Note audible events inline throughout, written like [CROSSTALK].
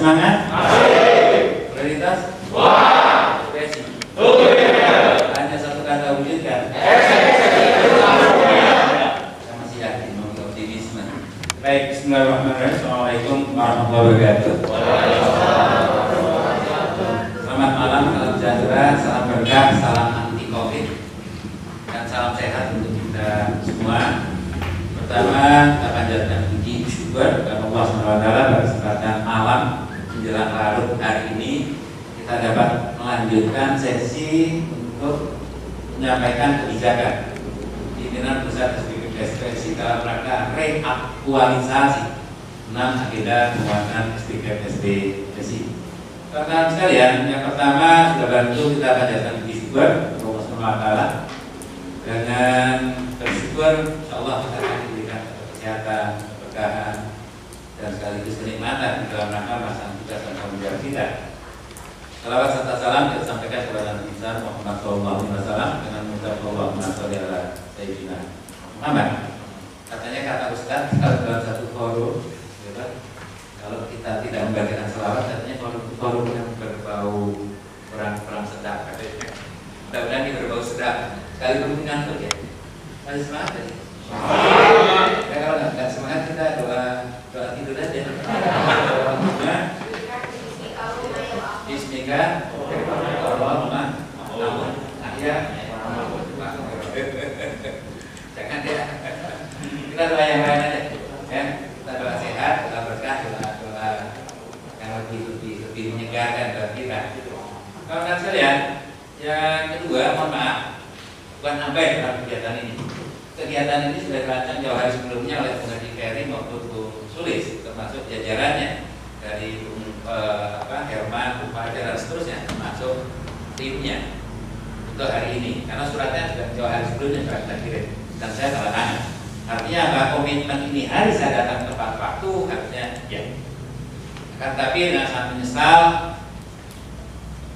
semangat?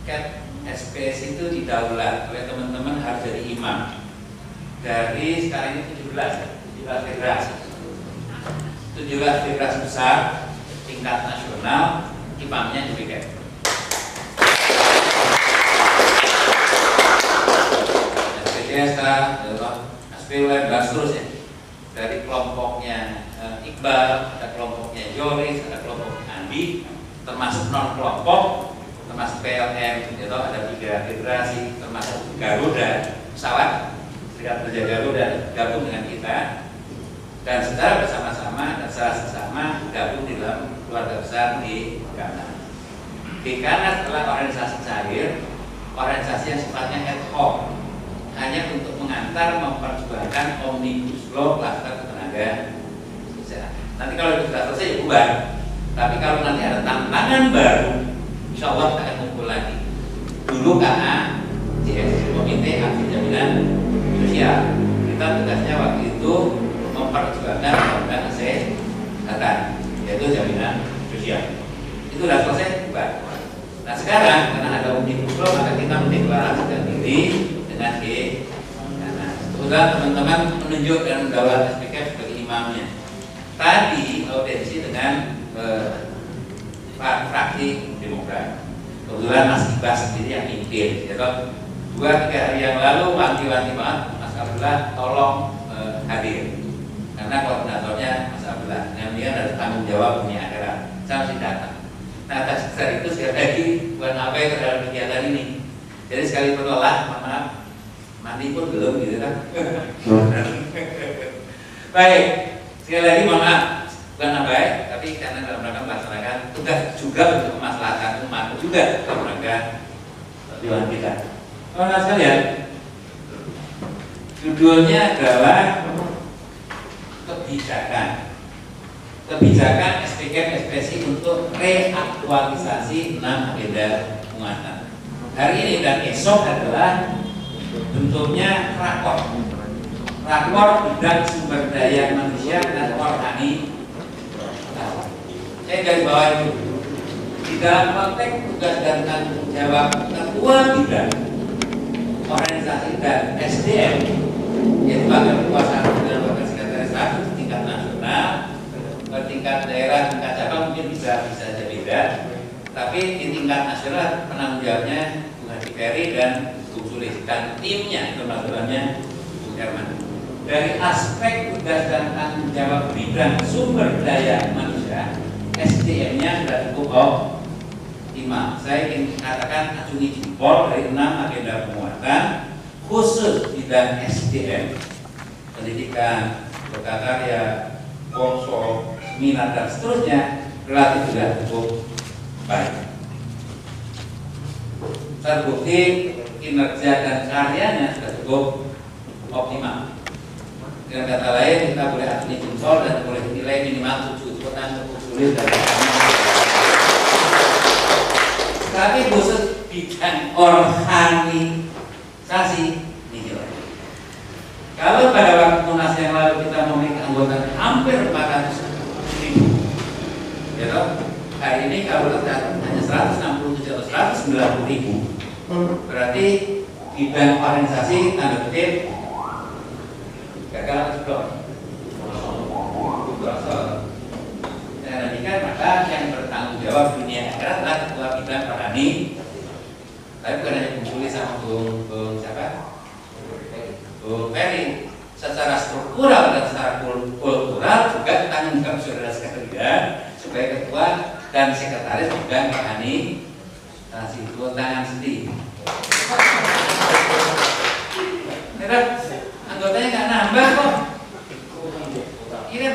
Cat SPS itu didaulat oleh teman-teman harus jadi imam. Dari sekarang ini 17 17 federasi. 17 federasi besar tingkat nasional imamnya demikian SPDS, SPWM, dan dari kelompoknya eh, Iqbal, ada kelompoknya Joris, ada kelompok Andi, termasuk non kelompok, termasuk PLM, itu ada tiga federasi, termasuk Garuda, pesawat, Serikat Kerja Garuda gabung dengan kita, dan secara bersama-sama dan secara sesama gabung di dalam keluarga besar di Ghana. Di Ghana adalah organisasi cair, organisasi yang sifatnya ad hoc, hanya untuk mengantar memperjuangkan omnibus law kluster ketenaga. Nanti kalau itu sudah selesai ya bubar. Tapi kalau nanti ada tantangan baru, insya Allah kita akan kumpul lagi. Dulu KA, JS Komite Aksi Jaminan Sosial. Kita tugasnya waktu itu memperjuangkan program kesehatan, yaitu jaminan sosial. Itu sudah selesai bubar. Nah sekarang karena ada omnibus law maka kita mendeklarasikan diri dengan G. Nah, kebetulan teman-teman menunjuk dan mendawat SPK sebagai imamnya. Tadi audiensi dengan eh, fraksi Demokrat. Kebetulan Mas Ibas sendiri yang mimpin. Ya toh? Dua tiga hari yang lalu wanti-wanti banget Mas Abdullah tolong eh, hadir karena koordinatornya Mas Abdullah. Yang dia ada tanggung jawab punya akhirat. Saya mesti datang. Nah atas dasar itu sekali lagi bukan apa yang dalam kegiatan ini. Jadi sekali menolak, maaf, mandi pun belum gitu kan. [LAUGHS] Baik, sekali lagi mohon maaf, bukan abai, tapi karena dalam rangka melaksanakan tugas juga untuk memaslahatkan umat juga dalam rangka tujuan kita. Teman-teman sekalian, judulnya adalah kebijakan kebijakan SPK ekspresi untuk reaktualisasi 6 agenda penguatan. Hari ini dan esok adalah bentuknya rakor. Rakor bidang sumber daya manusia dan rohani. Saya garis bawah itu. Di dalam konteks tugas dan tanggung jawab ketua bidang organisasi dan SDM yaitu bagian kekuasaan dan bagian sekretaris satu tingkat nasional, tingkat daerah, tingkat cabang mungkin bisa bisa jadi beda Tapi di tingkat nasional penanggung jawabnya Bung Haji Ferry dan Bung Sulis dan timnya maksudnya Bung Herman. Dari aspek tugas dan tanggung jawab bidang sumber daya manusia, SDM-nya sudah cukup optimal. Saya ingin katakan acungi jempol dari enam agenda penguatan khusus bidang SDM, pendidikan, berkarya, workshop, seminar dan seterusnya relatif sudah cukup baik. Terbukti kinerja dan karyanya sudah cukup optimal. Dengan kata lain kita boleh akui jempol dan boleh nilai minimal tujuh cukup tapi khusus bidang organisasi nihil. Kalau pada waktu munas yang lalu kita memiliki anggota hampir 400 ribu, ya toh? Hari ini kalau kita hanya 167 atau 190 ribu, berarti bidang organisasi tanda kutip gagal atau Gosok. Demikian maka yang bertanggung jawab dunia akhirat adalah ketua bidang rohani. Tapi bukan hanya Bung sama Bung, Bung siapa? Bung Ferry. Secara struktural dan secara kultural juga tanggung jawab saudara sekalian sebagai ketua dan sekretaris bidang rohani kasih tangan sendiri. Anggotanya nggak nambah kok. Ini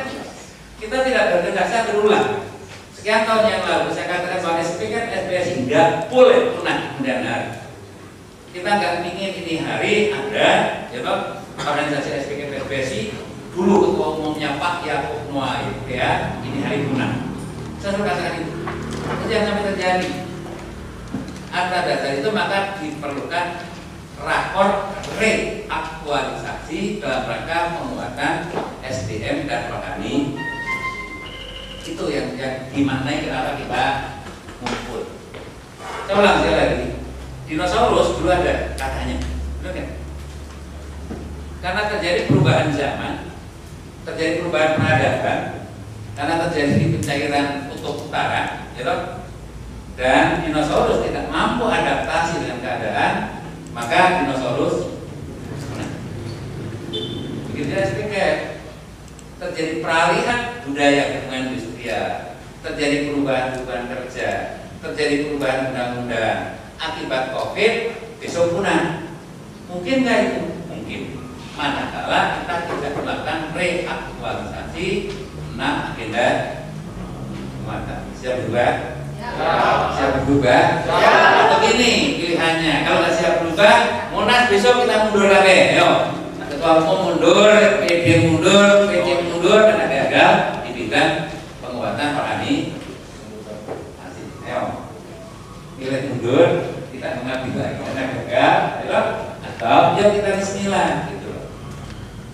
kita tidak berdasar berulang. Sekian tahun yang lalu saya katakan bahwa SP kan SPSI nggak boleh punah kemudian hari. Kita nggak ingin ini hari ada, ya Pak, organisasi SPK SPSI dulu ketua umumnya Pak Yakub itu ya, ini hari punah. Saya selalu katakan itu, itu jangan sampai terjadi. Atas dasar itu maka diperlukan rakor reaktualisasi dalam rangka penguatan SDM dan rohani itu yang, yang dimaknai kenapa kita ngumpul. Saya ulang lagi, dinosaurus dulu ada katanya, benar kan? Karena terjadi perubahan zaman, terjadi perubahan peradaban, karena terjadi pencairan kutub utara, toh? dan dinosaurus tidak mampu adaptasi dengan keadaan, maka dinosaurus begitu ya terjadi peralihan budaya dengan industrial, terjadi perubahan-perubahan kerja, terjadi perubahan undang-undang akibat COVID besok punah. Mungkin nggak itu? Mungkin. Manakala kita tidak melakukan reaktualisasi enam agenda muatan. Siap berubah? Ya. Siap berubah? Ya. Begini pilihannya. Kalau nggak siap berubah, Monas besok kita mundur lagi. Yo. Ketua umum mundur, PD mundur, PC mundur karena gagal di bidang penguatan rohani. Ayo, pilih mundur, kita mengambil lagi karena gagal, atau yuk kita Bismillah gitu.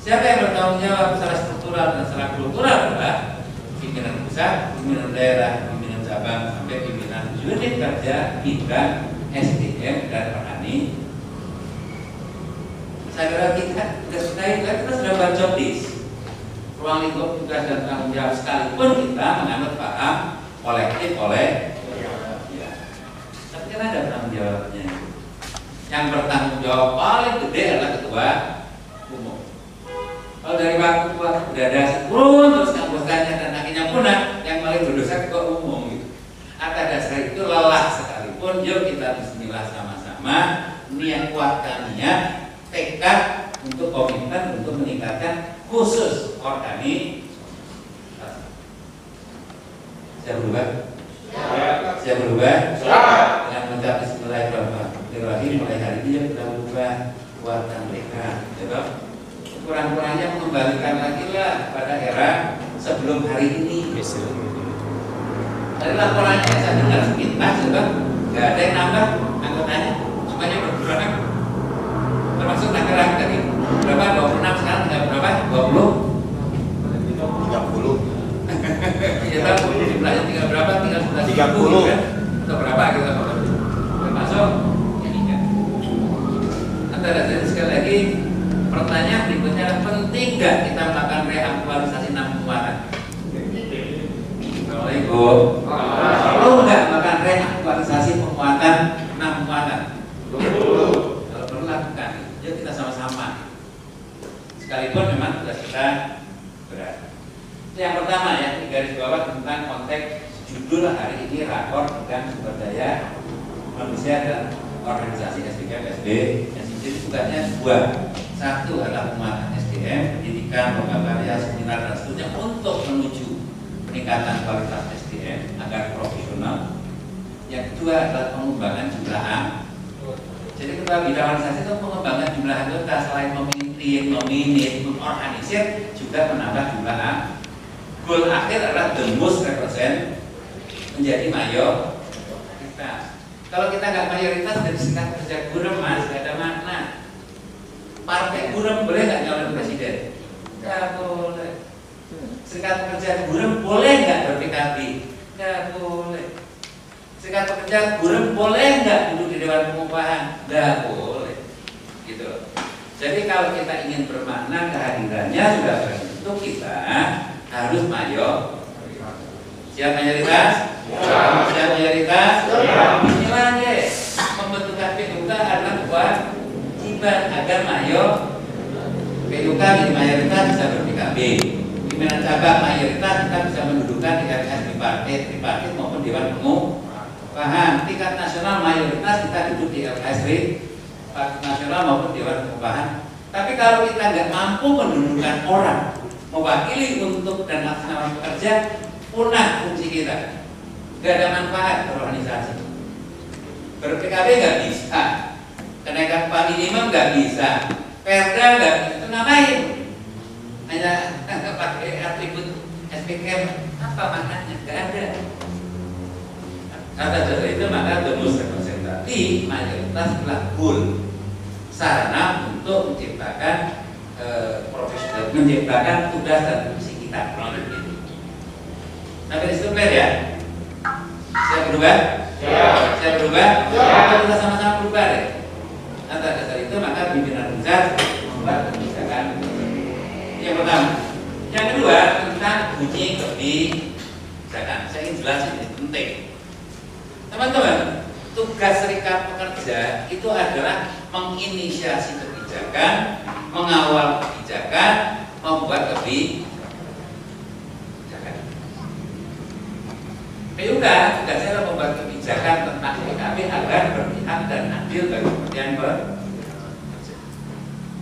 Siapa yang bertanggung jawab secara struktural dan secara kultural adalah pimpinan pusat, pimpinan daerah, pimpinan cabang sampai pimpinan unit kerja bidang SDM dan rohani saya kira kita tugas kita kita sudah baca list. Ruang lingkup tugas dan tanggung jawab sekalipun kita menganut paham kolektif oleh ya. tapi kan ada tanggung jawabnya yang bertanggung jawab paling gede adalah ketua umum. Kalau dari waktu ke waktu udah ada turun terus anggotanya dan akhirnya punah yang paling berdosa ketua umum gitu. Atas dasar itu lelah sekalipun yuk kita bismillah sama-sama niat kuatkan niat tekad untuk komitmen untuk meningkatkan khusus organik. Saya berubah? Ya. saya berubah? Ya. dengan mengucap Bismillahirrahmanirrahim mulai hari ini kita berubah kuatkan mereka ya kurang-kurangnya mengembalikan lagi lah pada era sebelum hari ini. Dari laporannya saya dengar sepintas juga nggak ada yang nambah? Anggotanya? Semuanya berkurang termasuk Tangerang tadi. Berapa? 26 sekarang tinggal berapa? 20 30 ya tahu. Jumlahnya tinggal berapa? Tinggal 11 30 ribu, kan? atau berapa kita termasuk? Ini kan antara jadi sekali lagi. Pertanyaan berikutnya penting nggak kita melakukan reaktualisasi enam kekuatan Assalamualaikum. bahasa berat. Itu Yang pertama ya, di garis bawah tentang konteks judul hari ini rapor tentang sumber daya manusia dan organisasi SDM SD SDM itu bukannya dua. Satu adalah penguatan SDM pendidikan program karya seminar dan seterusnya untuk menuju peningkatan kualitas SDM agar profesional. Yang kedua adalah pengembangan jumlah jadi bidang organisasi itu pengembangan jumlah anggota selain memilih, nominir, mengorganisir juga menambah jumlah. Goal akhir adalah the most represent menjadi mayor kita. Kalau kita nggak mayoritas dari sekat kerja gurem mas, nggak ada makna. Partai gurem boleh nggak nyalon presiden? Nggak boleh. Sekat kerja gurem boleh nggak ber-PKB? Nggak boleh. Sekat pekerja gurem boleh nggak duduk di Dewan Pengupahan? Nggak boleh. Gitu. Jadi kalau kita ingin bermakna kehadirannya sudah tentu kita harus mayor. Siap mayoritas? Siap mayoritas? Inilah deh pembentukan PUK adalah kewajiban agar mayor PUK di mayoritas bisa ber-PKB pimpinan cabang mayoritas kita bisa mendudukan di RS tripartit, tripartit maupun Dewan Pengupahan tingkat nasional mayoritas kita duduk di LKS Partit Nasional maupun Dewan Pengupahan. Tapi kalau kita nggak mampu mendudukan orang mewakili untuk dan nama pekerja punah fungsi kita. Nggak ada manfaat berorganisasi. ber-PKB nggak bisa. Kenaikan upah minimum nggak bisa. Perda nggak itu ngapain? Hanya [LAUGHS] pakai atribut SPKM apa maknanya? Nggak ada kata dasar itu maka demus representatif mayoritas adalah goal sarana untuk menciptakan eh, profesional menciptakan tugas dan fungsi kita kurang lebih Sampai di situ clear ya? Siap berubah? Siap. Siap berubah? Siap. Kita sama-sama berubah deh. Atas dasar itu maka pimpinan pusat membuat kebijakan. Yang pertama. Yang kedua tentang bunyi kebijakan. Saya ingin jelasin ini penting. Teman-teman, tugas serikat pekerja itu adalah menginisiasi kebijakan, mengawal kebijakan, membuat kebijakan PUK tugasnya adalah membuat kebijakan tentang PKB agar berpihak dan adil bagi kepentingan.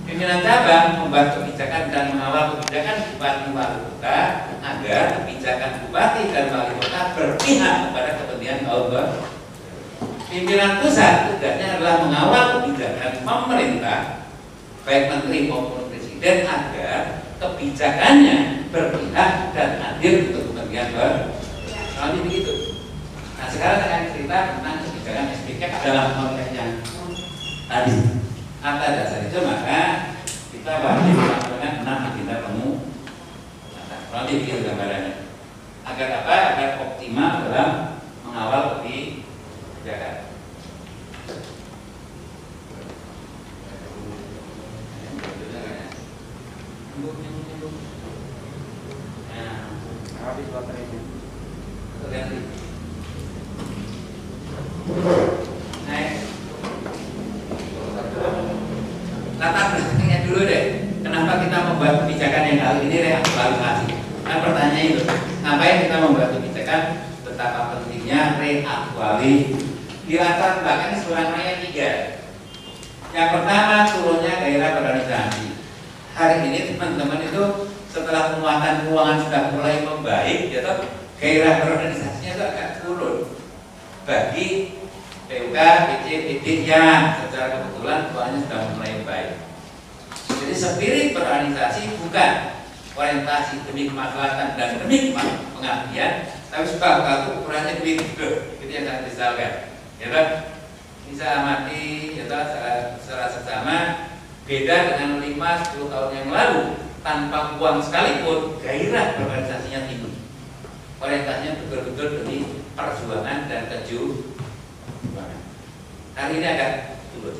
Pimpinan cabang membuat kebijakan dan mengawal kebijakan bupati wali kota agar kebijakan bupati dan wali kota berpihak kepada kepentingan kaum Pimpinan pusat tugasnya adalah mengawal kebijakan pemerintah baik menteri maupun presiden agar kebijakannya berpihak dan adil untuk kepentingan Kali begitu. Nah sekarang saya akan cerita tentang kebijakan SPK dalam yang tadi. Atas dasar itu maka kita wajib melakukan enam agenda temu. Nanti begitu gambarannya. Agar apa? Agar optimal dalam mengawal. Nah, habis baterai terganti. Latar belakangnya dulu deh. Kenapa kita membuat kebijakan yang kali ini reaktualisasi? Kan pertanyaan itu, ngapain kita membuat kebijakan? Betapa pentingnya reaktualisasi. Di latar belakang sebenarnya tiga. Yang pertama turunnya gairah organisasi. Hari ini teman-teman itu setelah penguatan keuangan sudah mulai membaik, ya toh gairah organisasinya itu akan turun bagi PUK, yang secara kebetulan keuangannya sudah mulai baik. Jadi spirit berorganisasi bukan orientasi demi kemaslahatan dan demi pengabdian, tapi sebab kalau ukurannya duit itu yang sangat disalahkan. Ya kan? Bisa amati ya secara, secara seksama beda dengan 5-10 tahun yang lalu tanpa uang sekalipun gairah berorganisasinya tinggi orientasinya betul-betul demi perjuangan dan kejuangan. Hari ini agak turun.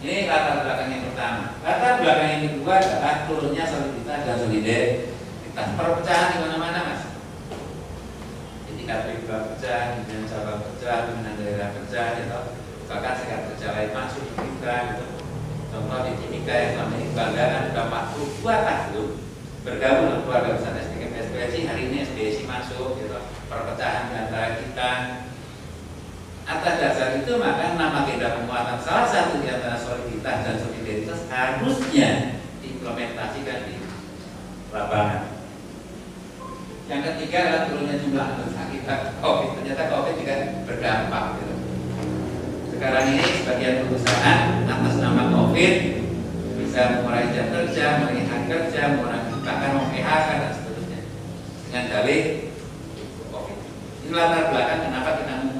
Ini latar belakang yang pertama. Latar belakang yang kedua adalah turunnya soliditas dan solidaritas. Perpecahan di mana-mana, mas. Jadi KPU pecah, kemudian cabang pecah, kemudian daerah pecah, gitu. bahkan sekat kerja lain masuk di kita, gitu. Contoh di Timika yang selama ini kebanggaan sudah 42 tahun bergabung dengan keluarga besar SDM SPK depresi hari ini SBSI masuk gitu perpecahan antara kita atas dasar itu maka nama agenda penguatan salah satu di antara soliditas dan solidaritas harusnya diimplementasikan di lapangan yang ketiga adalah turunnya jumlah anggota kita COVID ternyata COVID juga berdampak gitu. sekarang ini sebagian perusahaan atas nama COVID bisa mengurangi jam kerja, hari kerja, mengurangi bahkan PHK dan seterusnya dengan dalih COVID. Ini latar belakang kenapa kita.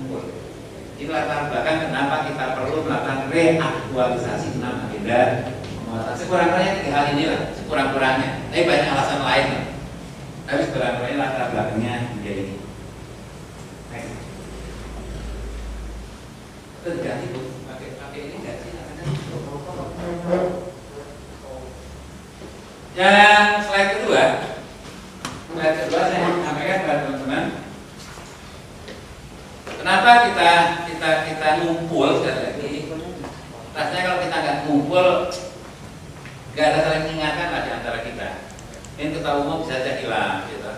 Ini latar belakang kenapa kita perlu melakukan reaktualisasi enam agenda penguatan. Sekurang-kurangnya tiga hal inilah, sekurang-kurangnya. Tapi banyak alasan lain. Tapi sekurang-kurangnya latar belakangnya dia ini. Itu diganti bu, pakai pakai ini nggak sih? Yang slide kedua, slide kedua saya sampaikan kepada teman-teman. Kenapa kita kita kita ngumpul sekali lagi? Rasanya kalau kita nggak ngumpul, nggak ada saling mengingatkan lah di antara kita. Ini ketua umum bisa saja hilang, gitu.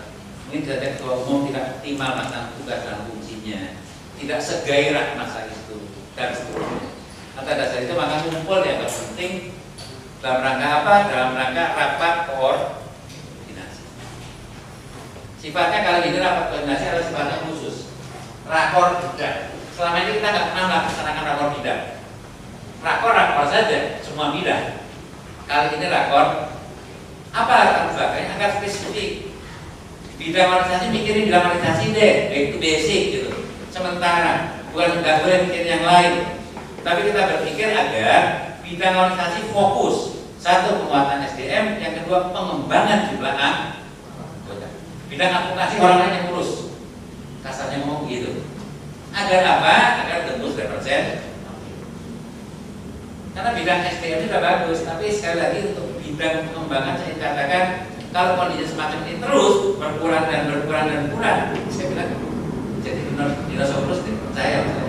Mungkin bisa saja ketua umum tidak optimal melaksanakan tugas dan fungsinya, tidak segairah masa itu dan seterusnya. Atas dasar itu maka ngumpul yang penting dalam rangka apa? Dalam rangka rapat koordinasi. Sifatnya kali ini rapat koordinasi adalah sifatnya khusus. Rakor tidak. Selama ini kita nggak pernah melaksanakan rakor tidak. Rakor rakor saja, semua bidang. Kali ini rakor apa latar belakangnya agak spesifik. Bidang organisasi mikirin bidang organisasi deh, itu basic gitu. Sementara bukan nggak boleh mikir yang lain. Tapi kita berpikir agar bidang organisasi fokus satu penguatan SDM, yang kedua pengembangan jumlah anggota. Bidang advokasi orang lain yang ngurus. Kasarnya ngomong begitu. Agar apa? Agar tembus represent. Karena bidang SDM itu sudah bagus, tapi sekali lagi untuk bidang pengembangan saya katakan kalau kondisi semacam ini terus berkurang dan berkurang dan berkurang, saya bilang jadi benar dinosaurus percaya saya.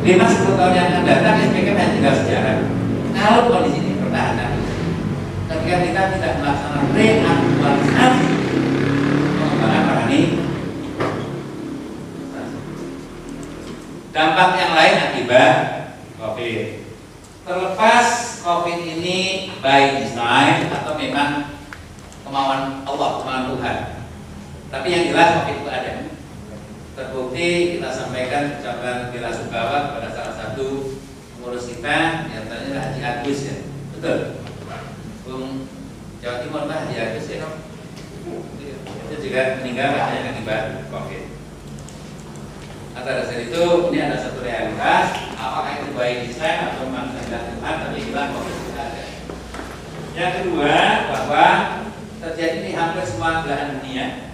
Lima sepuluh tahun yang akan datang SPK hanya tinggal sejarah. Kalau kondisi ini bertahan, ketika kita tidak melaksanakan reaktualisasi pengembangan rohani, dampak yang lain akibat COVID. Terlepas COVID ini by design atau memang kemauan Allah, kemauan Tuhan. Tapi yang jelas COVID itu ada. Terbukti kita sampaikan ucapan bela sungkawa kepada salah satu pengurus kita, yang tanya Haji Agus ya, betul. Bung Jawa Timur lah Haji Agus ya, itu juga meninggal akibat COVID. Atas dasar itu ini ada satu realitas, apakah itu baik desain atau memang kehendak Tuhan, tapi hilang tidak ada. Yang kedua bahwa terjadi di hampir semua belahan dunia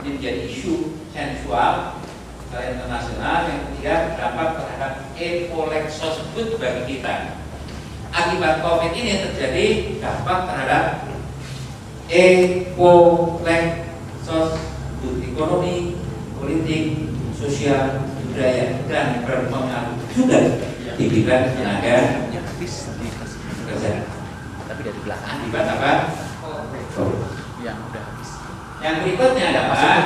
ini menjadi isu sensual secara internasional. Yang ketiga berdampak terhadap ekolexos good bagi kita. Akibat covid ini terjadi dampak terhadap ekolexos sosial budaya dan berpengaruh juga di bidang tenaga kerja tapi dari belakang akibat apa? yang udah habis Yang berikutnya adalah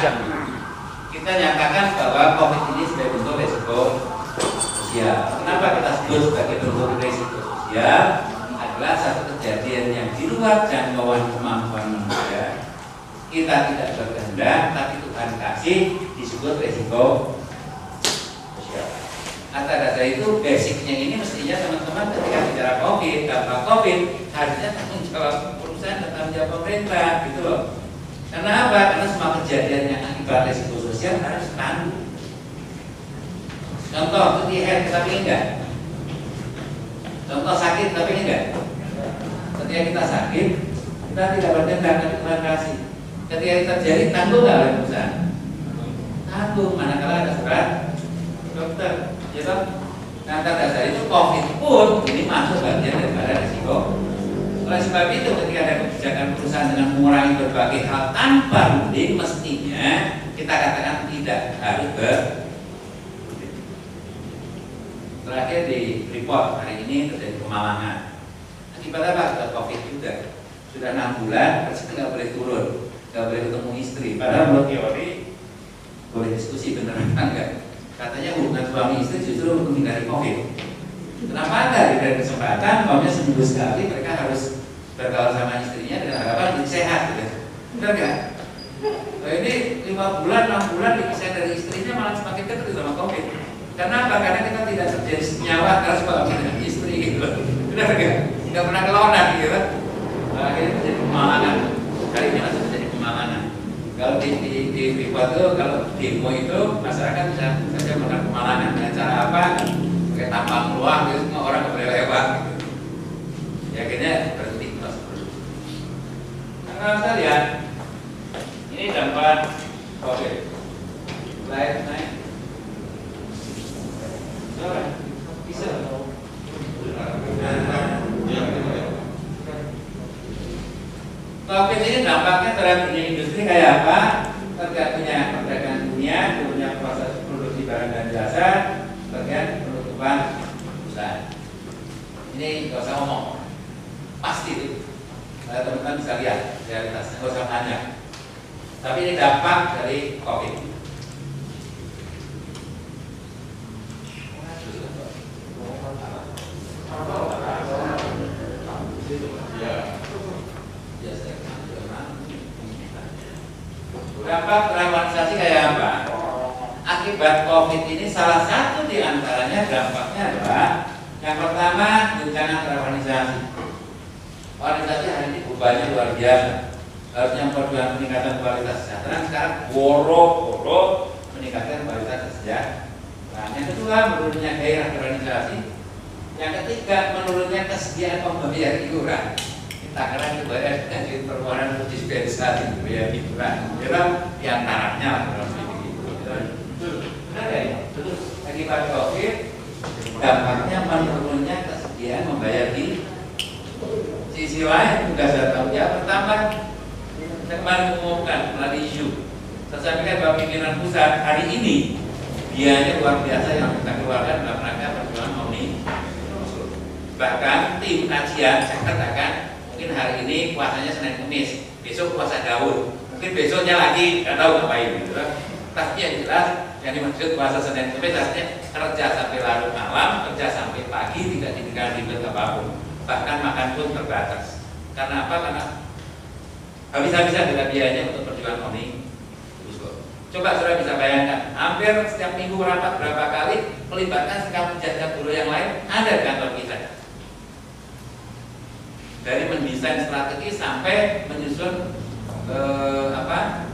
kita nyatakan bahwa COVID ini sebagai bentuk resiko sosial. Kenapa kita sebut sebagai bentuk resiko sosial? Adalah satu kejadian yang di luar jangkauan kemampuan manusia. Kita tidak berkehendak, tapi Tuhan kasih disebut resiko sosial. Atas dasar itu basicnya ini mestinya teman-teman ketika bicara COVID, dampak COVID, harusnya tanggung jawab perusahaan dan tanggung jawab pemerintah gitu loh. Karena apa? Karena semua kejadian yang akibat resiko sosial harus tanggung. Contoh, head tapi enggak. Contoh sakit tapi enggak. Ketika kita sakit, kita tidak tapi Tuhan kasih. Ketika terjadi tanggung nggak oleh perusahaan? Tanggung, manakala ada surat dokter, ya toh? Nah, dasar itu COVID pun ini masuk bagian daripada risiko oleh sebab itu ketika ada kebijakan perusahaan dengan mengurangi berbagai hal tanpa runding mestinya kita katakan tidak harus ber terakhir di report hari ini terjadi kemalangan akibat apa? Akibat covid juga sudah enam bulan harusnya nggak boleh turun nggak boleh ketemu istri. Padahal menurut teori boleh diskusi beneran [LAUGHS] enggak? Katanya hubungan suami istri justru menghindari covid. Kenapa enggak diberi kesempatan? Maunya seminggu sekali mereka harus bergaul sama istrinya dengan harapan hidup sehat, gitu. Benar nggak? Nah, ini lima bulan, enam bulan dipisah dari istrinya malah semakin dekat sama covid. Kenapa? Karena kita tidak terjadi senyawa karena suami dengan istri gitu. Benar nggak? Nggak pernah kelonan gitu. Akhirnya terjadi pemalangan. Kali ini masih terjadi pemalangan. Kalau di di di, di itu kalau demo itu masyarakat bisa saja melakukan pemalangan dengan cara apa? Pakai tampang luar, gitu, semua orang boleh lewat. Gitu. Ya akhirnya berhenti terus. Nah, kalau kita lihat ini dampak oke. Slide naik. Coba. Bisa. Covid ini dampaknya terhadap dunia industri kayak apa? Tergantung perdagangan dunia, turunnya proses produksi barang dan jasa, terkait penutupan usaha. Ini nggak usah ngomong, pasti itu. Teman-teman bisa lihat realitasnya, nggak usah tanya. Tapi ini dampak dari COVID. Dampak globalisasi kayak apa? Akibat COVID ini salah satu di antaranya dampaknya adalah yang pertama guncangan terorganisasi. Organisasi hari ini bebannya luar biasa. Harusnya memperjuangkan peningkatan kualitas kesejahteraan sekarang boro-boro meningkatkan kualitas kesejahteraan. Yang kedua menurunnya gairah organisasi. Yang ketiga menurunnya kesediaan pembayaran iuran takaran dibayar dengan permohonan dispensasi dibayar hiburan itu di antaranya dalam begitu benar ya betul. Akibat covid dampaknya menurunnya kesediaan membayar di sisi lain juga saya tahu ya pertama saya mengumumkan melalui isu. Saya sampaikan bahwa pimpinan pusat hari ini biayanya luar biasa yang kita keluarkan dalam rangka perjuangan omni. Bahkan tim kajian saya katakan mungkin hari ini puasanya Senin Kamis, besok puasa Daud, mungkin besoknya lagi nggak tahu ngapain gitu kan. Tapi yang jelas yang dimaksud puasa Senin Kamis artinya kerja sampai larut malam, kerja sampai pagi tidak ditinggal di apa pun, bahkan makan pun terbatas. Karena apa? Karena habis-habisan dengan biayanya untuk perjuangan ini. Coba saudara bisa bayangkan, hampir setiap minggu rapat berapa kali melibatkan sikap pejabat buruh yang lain ada di kantor kita dari mendesain strategi sampai menyusun eh, apa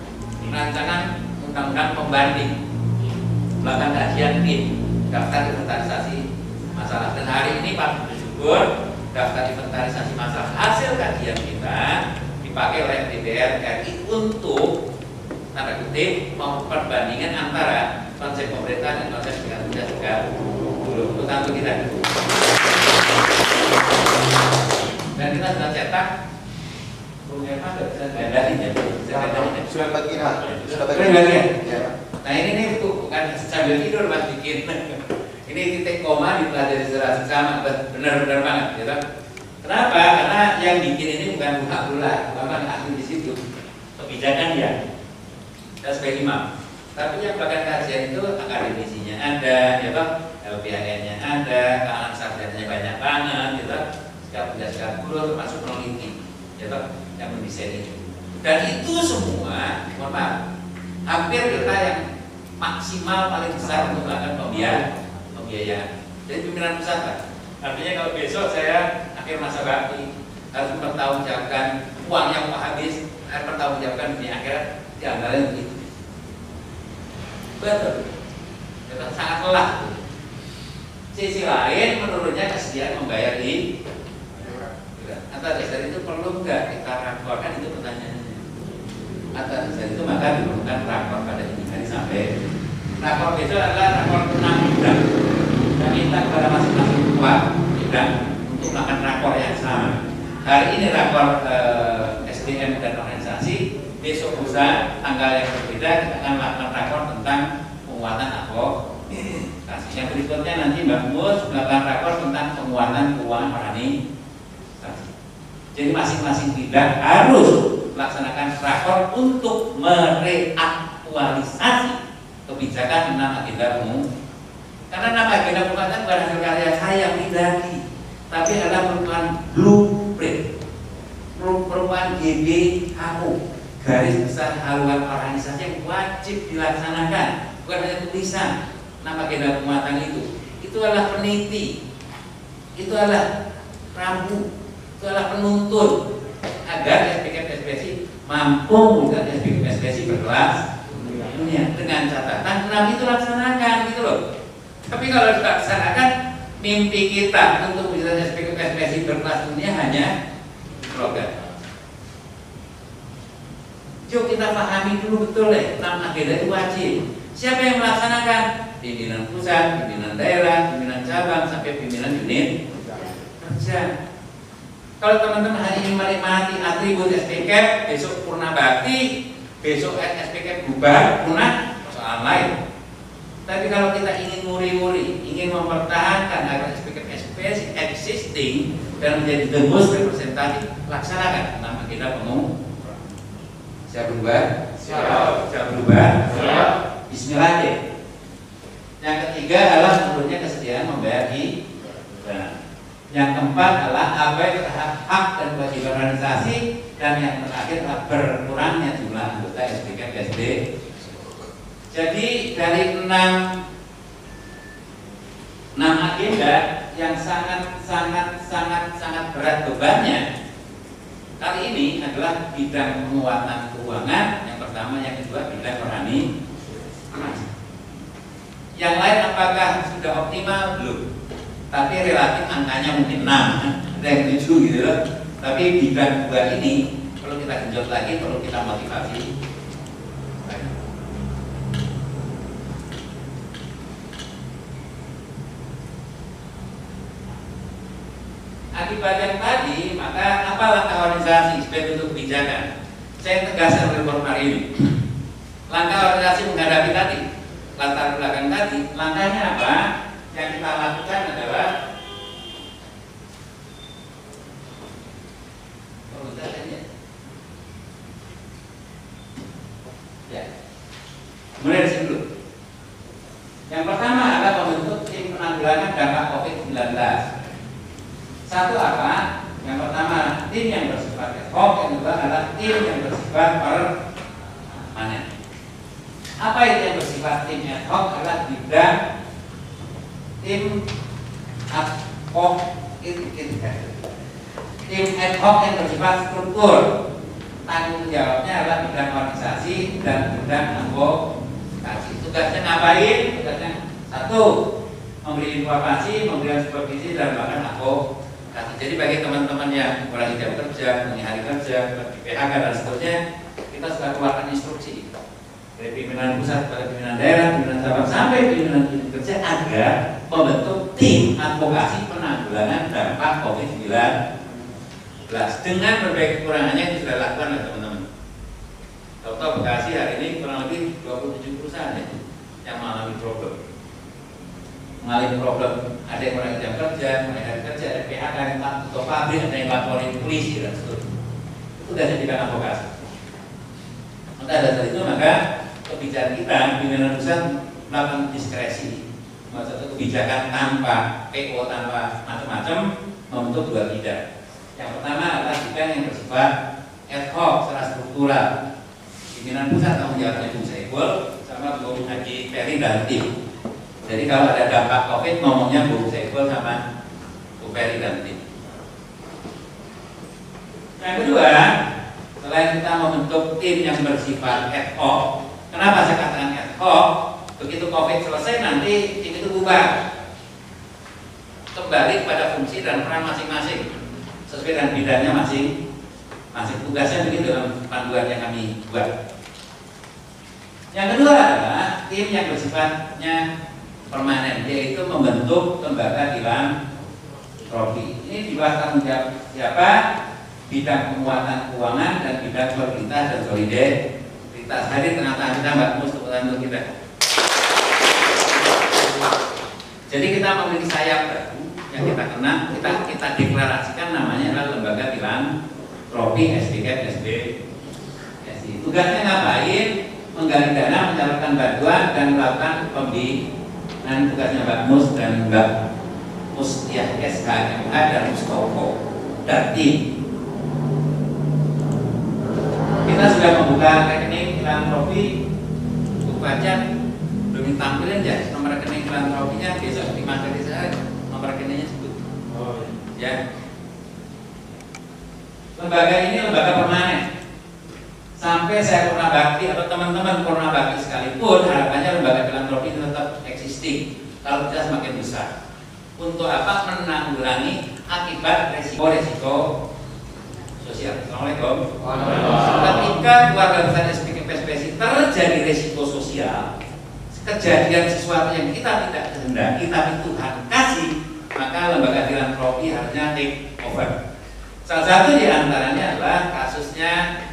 rancangan undang-undang pembanding. Melakukan kajian tim daftar inventarisasi masalah. Dan hari ini Pak bersyukur daftar inventarisasi masalah. Hasil kajian kita dipakai oleh DPR RI untuk tanda kutip memperbandingan antara konsep pemerintah dan konsep dengan juga untuk kita dan kita sudah cetak. Punya apa? Nggak bisa gandarin ya sudah bagi pak sudah bagi ya nah ini nih bukan sambil tidur mas bikin. [LAUGHS] Ini titik koma dipelajari secara seksama benar-benar banget gitu. Kenapa? Karena yang bikin ini bukan buka pula bukan ahli di situ. Kebijakan ya dan sebagai imam. Tapi yang bahkan kajian itu akademisinya ada ya pak. LPHN nya ada kalangan sarjananya banyak banget gitu setiap berdasarkan guru termasuk peneliti. Ya toh, yang mendesain itu. Dan itu semua mohon maaf hampir kita yang maksimal paling besar untuk melakukan pembiayaan pembiayaan. Jadi pimpinan pusat artinya kalau besok saya akhir masa bakti harus mempertanggungjawabkan uang yang mau habis harus mempertanggungjawabkan dunia akhirat di antaranya begitu betul. Sangat lelah. Sisi lain menurunnya kesediaan membayar di atas dasar itu perlu nggak kita raporkan itu pertanyaannya. Atas dasar itu maka diperlukan rapor pada ini. Hari sampai. Rapor itu adalah rapor enam bidang. Dan minta kepada masing-masing ketua bidang untuk melakukan rapor yang sama. Hari ini rapor eh, SDM dan organisasi besok lusa tanggal yang berbeda kita akan melakukan rapor tentang penguatan advokasi yang berikutnya nanti Mbak Mus melakukan rapor tentang penguatan keuangan parani jadi masing-masing bidang harus melaksanakan rakor untuk mereaktualisasi kebijakan enam agenda umum. Karena enam agenda umum kan bukan hasil karya saya pribadi, tapi adalah merupakan blueprint, merupakan GBHO, garis besar haluan organisasi yang wajib dilaksanakan, bukan hanya tulisan enam agenda penguatan itu. Itu adalah peniti, itu adalah rambu, adalah penuntun agar SPK SPSI mampu menggunakan SPK SPSI berkelas dunia dengan catatan enam itu laksanakan gitu loh. Tapi kalau dilaksanakan mimpi kita untuk bisa SPK SPSI berkelas dunia hanya program. Yuk kita pahami dulu betul deh, enam agenda itu wajib. Siapa yang melaksanakan? Pimpinan pusat, pimpinan daerah, pimpinan cabang, sampai pimpinan unit kerja. Kalau teman-teman hari ini menikmati atribut SPK, besok purna bakti, besok SPK bubar, punah, soal lain. Tapi kalau kita ingin muri-muri, ingin mempertahankan agar SPK SPS existing dan menjadi the most representative, laksanakan enam agenda umum. Siap berubah? Siap. Siap berubah? Siap. Bismillah deh. Yang ketiga adalah menurutnya kesediaan membayar iuran. Yang keempat adalah yang hak, hak dan kewajiban organisasi dan yang terakhir adalah berkurangnya jumlah anggota SPK PSD. Jadi dari enam enam agenda yang sangat sangat sangat sangat berat bebannya kali ini adalah bidang penguatan keuangan. Yang pertama yang kedua bidang rohani. Yang lain apakah sudah optimal? Belum tapi relatif angkanya mungkin 6 ada yang 7 gitu loh. Tapi bidang dua ini perlu kita genjot lagi perlu kita motivasi. Akibat yang tadi maka apa langkah organisasi sebagai bentuk kebijakan? Saya tegaskan reform hari ini. Langkah organisasi menghadapi tadi latar belakang tadi langkahnya apa yang kita lakukan adalah Oh. Ya. Mulai dari dulu. Yang pertama adalah membentuk tim penanggulangan dampak COVID-19. Satu apa? Yang pertama tim yang bersifat ad hoc, yang kedua adalah tim yang bersifat permanen. Apa itu yang bersifat tim ad hoc adalah bidang tim ad hoc tim ad. Hoc yang bersifat struktur. Tanggung jawabnya adalah bidang organisasi dan bidang advokasi. Tugasnya ngapain? Tugasnya satu memberi informasi memberikan supervisi dan bahkan advokasi. Jadi bagi teman-teman yang mulai jam kerja mengenai hari kerja di PHK dan seterusnya kita sudah keluarkan instruksi. Dari pimpinan pusat pada pimpinan daerah, pimpinan cabang sampai pimpinan kerja agar membentuk tim advokasi penanggulangan dampak COVID-19 dengan berbagai kekurangannya yang sudah dilakukan oleh teman-teman. Contoh Bekasi hari ini kurang lebih 27 perusahaan ya, yang mengalami problem. Mengalami problem, ada yang mulai jam kerja, mulai kerja, ada PHK, yang tutup pabrik, ada yang laporin polisi dan seterusnya. Itu sudah bidang advokasi. Maka dasar itu maka kebijakan kita pimpinan pusat melakukan diskresi maksudnya kebijakan tanpa PO tanpa macam-macam membentuk dua bidang. Yang pertama adalah bidang yang bersifat ad hoc secara struktural. Pimpinan pusat tanggung jawabnya Bung Saiful sama Bung Haji Ferry dan tim jadi kalau ada dampak COVID ngomongnya Bung Saiful sama Bung Ferry dan tim yang kedua selain kita membentuk tim yang bersifat ad hoc Kenapa saya katakan ad hoc? Begitu COVID selesai nanti tim itu bubar. Kembali pada fungsi dan peran masing-masing sesuai dengan bidangnya masing masing tugasnya begitu dalam panduan yang kami buat. Yang kedua adalah tim yang bersifatnya permanen yaitu membentuk lembaga filantropi. Ini di bawah tanggung jawab siapa? Bidang penguatan keuangan dan bidang pemerintah dan solidaritas hadir tengah-tengah kita Mbak Mus kita. Jadi kita memiliki sayap baru yang kita kenal, kita kita deklarasikan namanya adalah lembaga filantropi SDK SD. Tugasnya ngapain? Menggali dana, menyalurkan bantuan dan melakukan pembinaan tugasnya Mbak Mus dan Mbak Mustiah SKMA dan Mustoko dan tim. Kita sudah membuka rekening filantropi buku aja belum ditampilin ya ya. Lembaga ini lembaga permanen. Sampai saya pernah bakti atau teman-teman pernah bakti sekalipun harapannya lembaga filantropi tetap existing kalau tidak semakin besar. Untuk apa? Menanggulangi akibat resiko-resiko sosial. Assalamualaikum. Ketika keluarga besar SPK PSPSI terjadi resiko sosial, kejadian sesuatu yang kita tidak kehendaki tapi Tuhan kasih, maka lembaga filantropi harusnya take over. Salah satu di antaranya adalah kasusnya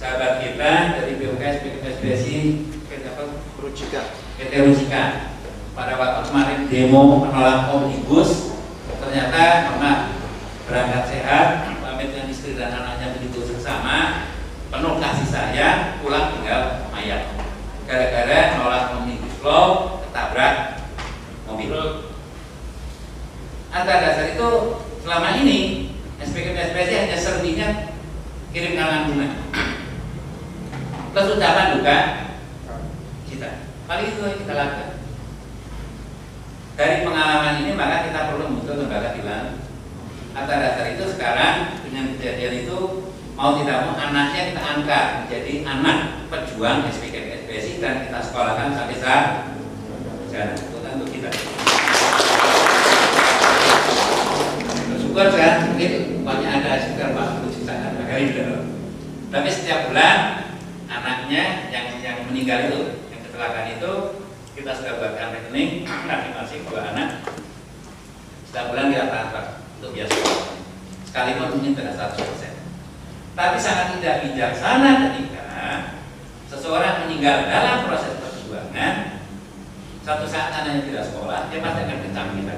sahabat kita dari BUKS PSPSI Rucika. PT Rusika pada waktu kemarin demo menolak omnibus ternyata karena berangkat sehat pamit dengan istri dan anaknya begitu seksama penuh kasih sayang pulang tinggal mayat gara-gara menolak omnibus law ketabrak mobil antara dasar itu selama ini SPK SPSI hanya sertinya kirim kalangan bunga. Terus ucapan duka kita. Paling itu yang kita lakukan. Dari pengalaman ini maka kita perlu membentuk lembaga bilang atas dasar itu sekarang dengan kejadian itu mau tidak mau anaknya kita angkat menjadi anak pejuang SPK SPSI dan kita sekolahkan sampai saat kan untuk kita bersyukur kan mungkin banyak ada sekitar 40 juta anak kali gitu. Tapi setiap bulan anaknya yang yang meninggal itu yang kecelakaan itu kita sudah buatkan rekening masing-masing dua anak. Setiap bulan kita transfer untuk biasa. Sekali mungkin tidak 100 persen. Tapi sangat tidak bijaksana ketika seseorang meninggal dalam proses perjuangan satu saat anaknya tidak sekolah dia pasti akan kencang kita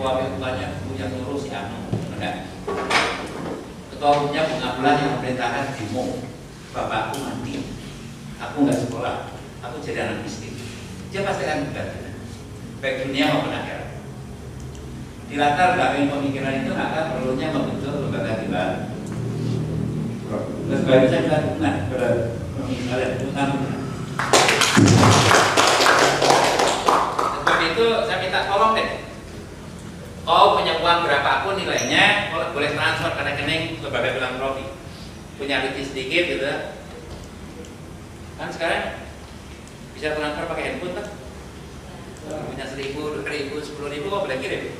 suami banyak yang nyuruh si anu. Enggak ketua umumnya pengabdian yang memerintahkan demo bapakku mati aku nggak sekolah. Aku jadi anak miskin. Dia pasti akan berbeda baik dunia maupun akhirat. Di latar belakang pemikiran itu maka perlunya membentuk lembaga tiba terus baru saya nah pada kalian bukan sebab itu saya minta kau punya uang berapapun nilainya boleh transfer ke rekening lembaga filantropi punya rezeki sedikit gitu. Kan sekarang bisa transfer pakai handphone kan punya seribu, dua ribu, sepuluh ribu kok boleh kirim?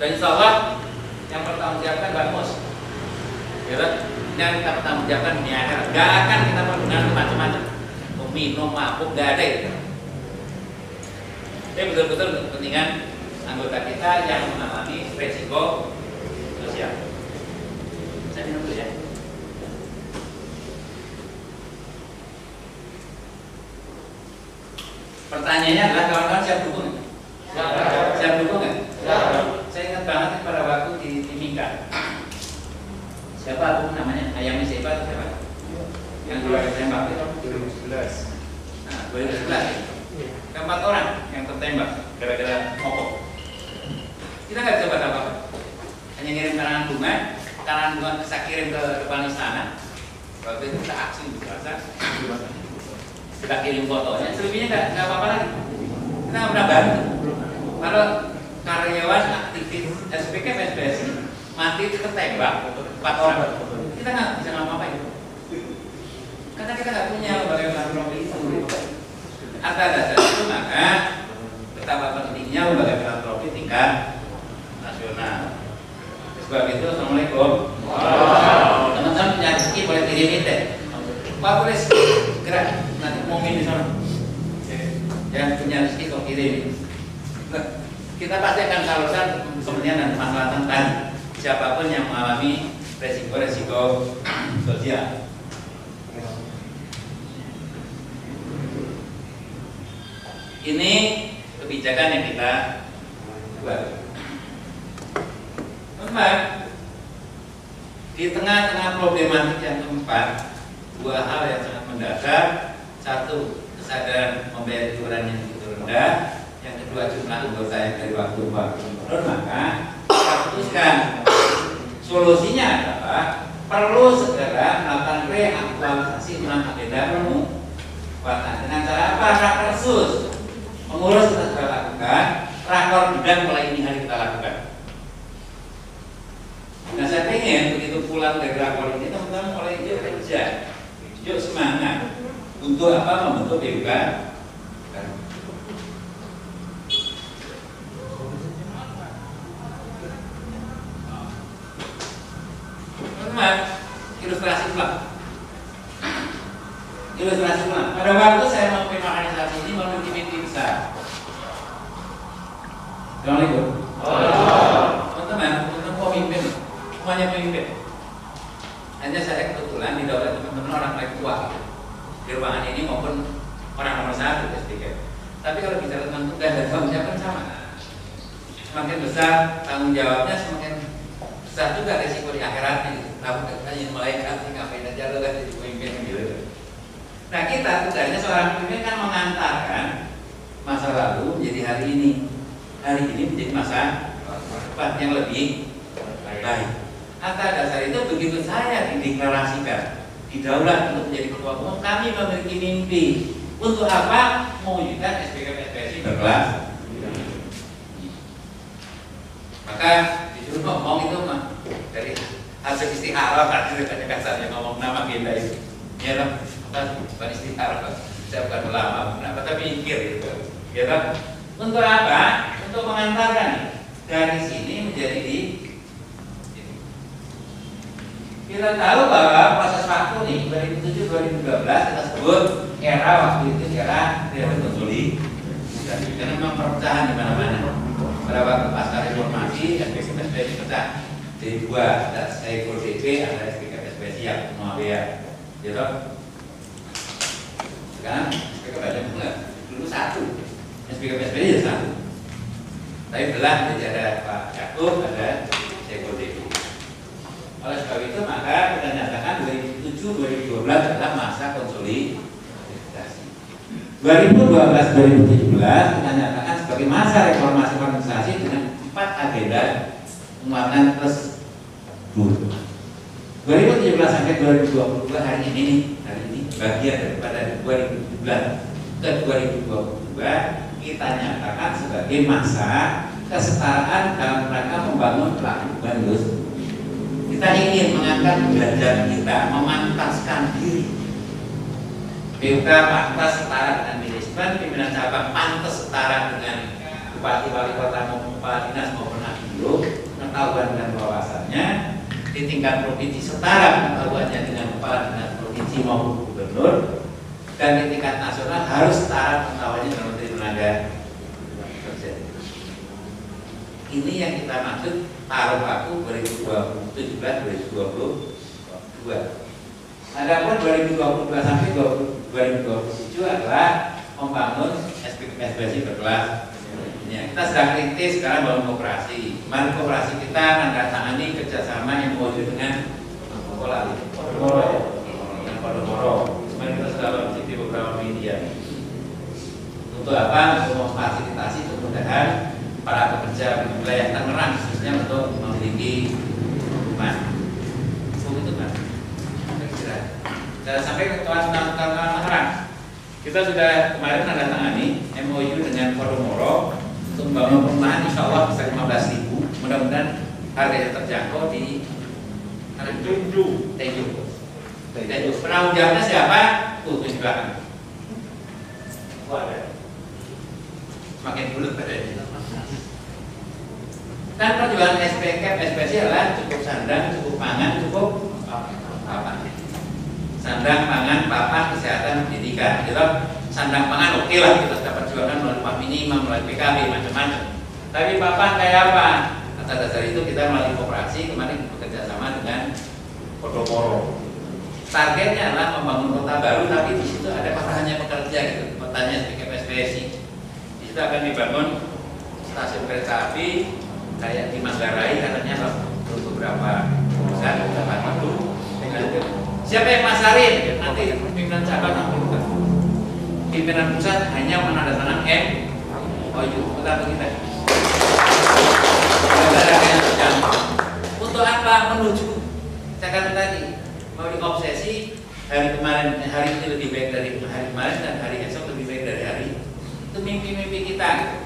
Dan insya Allah yang jawabkan bagus ya kan yang kita bertanggung jawabkan di akhirat gak akan kita pergunakan macam-macam. Minum, mabuk, gak ada itu. Ini betul-betul kepentingan anggota kita yang mengalami resiko sosial saya minum dulu ya Pertanyaannya adalah kawan-kawan siap dukung? Ya. Siap dukung nggak? Ya. Saya ingat banget pada waktu di Timika. Siapa aku namanya? Ayamnya siapa atau siapa? Yang dua tembak itu? 2011. Nah, 2011 ya? Keempat orang yang tertembak gara-gara mogok. Kita nggak bisa buat apa-apa. Hanya ngirim karangan bunga, karangan bunga saya kirim ke depan istana. Waktu itu kita aksi plaza kita kirim fotonya, selebihnya nggak nggak apa-apa lagi. Kita nggak pernah bantu. Kalau karyawan aktivis SPK PSBSI mati tertembak empat orang, kita nggak bisa ngapa-ngapain. Karena kita nggak punya lembaga filantropi itu. Atas dasar itu maka betapa pentingnya lembaga filantropi tingkat nasional. Sebab itu, assalamualaikum. Teman-teman punya rezeki boleh kirimin deh. Pak boleh gerak nanti mau di sana. Yang punya rezeki kok kirim. Kita pasti akan salurkan kepentingan dan kemaslahatan tadi siapa pun yang mengalami resiko-resiko sosial. Ini kebijakan yang kita buat. Teman, Di tengah-tengah problematik yang keempat, dua hal yang sangat mendadak. Satu, kesadaran membayar iuran yang begitu rendah. Yang kedua, jumlah anggota yang dari waktu ke waktu menurun. Maka putuskan solusinya adalah perlu segera melakukan reaktualisasi enam agenda pemuatan dengan cara apa? Rakersus mengurus kita sudah lakukan, rakor bidang mulai ini hari kita lakukan. Nah saya pengen begitu pulang dari rakor ini teman-teman mulai yuk kerja, yuk semangat untuk apa membentuk BUK. Teman-teman, ilustrasi pulang. Ilustrasi pulang. Pada waktu saya memimpin organisasi ini memimpin tim besar. Assalamualaikum. Teman-teman, untuk pemimpin, semuanya pemimpin. Hanya saya kebetulan di daulat teman-teman orang paling tua gitu. di ruangan ini maupun orang nomor satu SDK. Tapi kalau bicara tentang tugas dan tanggung jawab kan sama. Semakin besar tanggung jawabnya, semakin besar juga resiko di akhiratnya. Gitu. Kamu kan jadi malaikat, ngapain aja lo kan jadi pemimpin gitu. Nah kita tugasnya seorang pemimpin kan mengantarkan masa lalu menjadi hari ini, hari ini menjadi masa depan yang lebih baik. Atas dasar itu begitu saya dideklarasikan didaulat untuk menjadi ketua umum, kami memiliki mimpi untuk apa? Mewujudkan SPK SPSI berkelas. Maka disuruh ngomong itu mah dari hasil istiharah kan ceritanya kasarnya ngomong nama agenda itu. Ya lah, bukan istiharah, saya bukan ulama, kenapa tapi mikir gitu. Ya kan? Untuk apa? Untuk mengantarkan dari sini menjadi di kita tahu bahwa proses waktu nih 2007-2012 kita sebut era waktu itu era periode konsolidasi karena memang perpecahan di mana-mana. Pada waktu pasca reformasi SPK SPSI pecah jadi dua ada Saiful DP ada SPK SPSI yang Muawiyah. Gitu. Sekarang SPK banyak enggak dulu satu SPK SPSI ya satu. Tapi belah jadi ada Pak Yakub ada Saiful DP. Oleh sebab itu maka kita nyatakan 2007-2012 adalah masa konsolidasi. 2012-2017 kita nyatakan sebagai masa reformasi organisasi dengan empat agenda penguatan terus dulu. 2017 sampai 2022 hari ini hari ini bagian daripada 2017 ke 2022 kita nyatakan sebagai masa kesetaraan dalam rangka membangun pelabuhan industri kita ingin mengangkat derajat kita, memantaskan diri. BUK pantas setara dengan manajemen, pimpinan cabang pantas setara dengan bupati wali kota maupun kepala dinas maupun akilo, pengetahuan dan wawasannya di tingkat provinsi setara pengetahuannya dengan kepala dinas provinsi maupun gubernur dan di tingkat nasional harus setara pengetahuannya dengan menteri tenaga kerja. Ini yang kita maksud taruh aku 2017 2022. Adapun 2022 sampai 2027 adalah membangun SPSI berkelas. Ya, kita sedang kritis sekarang bangun kooperasi. Kemarin kooperasi kita menandatangani kerjasama yang mewujud dengan Podomoro ya, dengan Podomoro. Kemarin kita sudah launching di beberapa media. Untuk apa? Untuk memfasilitasi kemudahan para pekerja di wilayah Tangerang khususnya untuk memiliki rumah. Oh itu kan? Kira-kira. Dan sampai ke Tangerang, kita sudah kemarin tanda tangani MOU dengan Podomoro untuk membangun perumahan insya Allah bisa 15 ribu. Mudah-mudahan harganya terjangkau di Tenju. Tenju. Tenju. Penanggung jawabnya siapa? Tuh, belakang. Oh, ada. Semakin bulat badannya. Kan perjuangan SPK, SPC adalah cukup sandang, cukup pangan, cukup papan. Sandang, pangan, papan, kesehatan, pendidikan. Gitu. Sandang pangan oke lah kita dapat perjuangan melalui upah minimum, melalui PKB, macam-macam. Tapi papan kayak apa? Atas dasar itu kita melalui kooperasi kemarin bekerja sama dengan Podomoro. Targetnya adalah membangun kota baru, tapi di situ ada kotanya pekerja gitu, kotanya SPK SPSI. Situ akan dibangun stasiun kereta api kayak di Manggarai katanya untuk beberapa sebesar 80 Siapa yang masarin? Nanti pimpinan cabang ambil Pimpinan pusat hanya menandatangani M. Oh iya, kita kita. Untuk apa menuju? Saya katakan tadi mau diobsesi hari kemarin hari ini lebih baik dari hari kemarin dan hari esok lebih baik dari hari itu mimpi-mimpi kita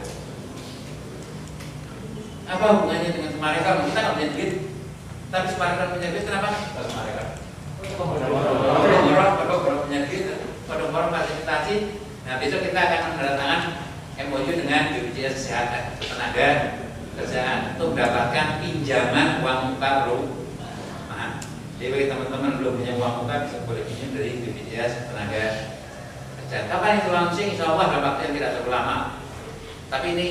apa hubungannya dengan kemarin kita nggak punya duit tapi kemarin punya duit kenapa kalau kemarin Kodok-kodok penyakit, kodok-kodok fasilitasi. Nah besok kita akan menandatangani MOU dengan BPJS Kesehatan Tenaga Kerjaan untuk mendapatkan pinjaman uang muka perumahan. Jadi bagi teman-teman belum punya uang muka bisa boleh pinjam dari BPJS Tenaga Kerjaan. Kapan itu launching? Insya Allah dalam waktu yang tidak terlalu lama. Tapi ini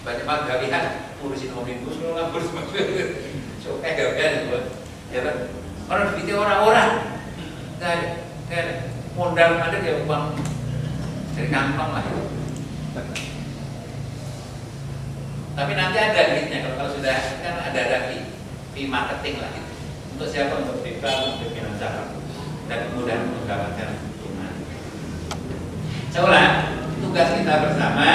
banyak banget gak lihat ngurusin omnibus law ngurus so kayak gak ada ya kan orang duitnya orang-orang nggak ada nggak modal ada ya uang dari kantong lah tapi nanti ada duitnya kalau, kalau sudah kan ada ada fee, marketing lah gitu. untuk siapa untuk desa untuk cabang dan kemudian mendapatkan saya tugas kita bersama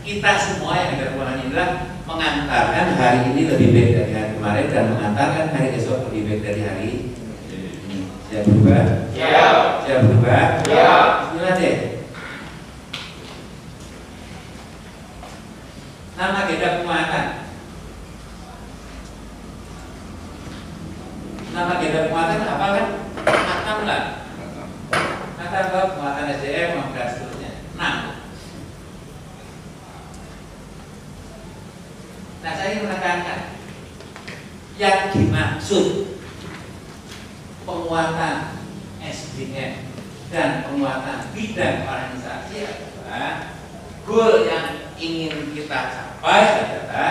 kita semua yang ada ini adalah mengantarkan hari ini lebih baik dari hari kemarin dan mengantarkan hari esok lebih baik dari hari ini. Siap berubah? Ya. Siap berubah? Ya. Bismillah deh. Nama agenda penguatan. Nama agenda penguatan apa kan? Atam lah. Atam apa? Penguatan SDM, dan Enam. Nah saya menekankan yang dimaksud penguatan SDM dan penguatan bidang organisasi adalah goal yang ingin kita capai adalah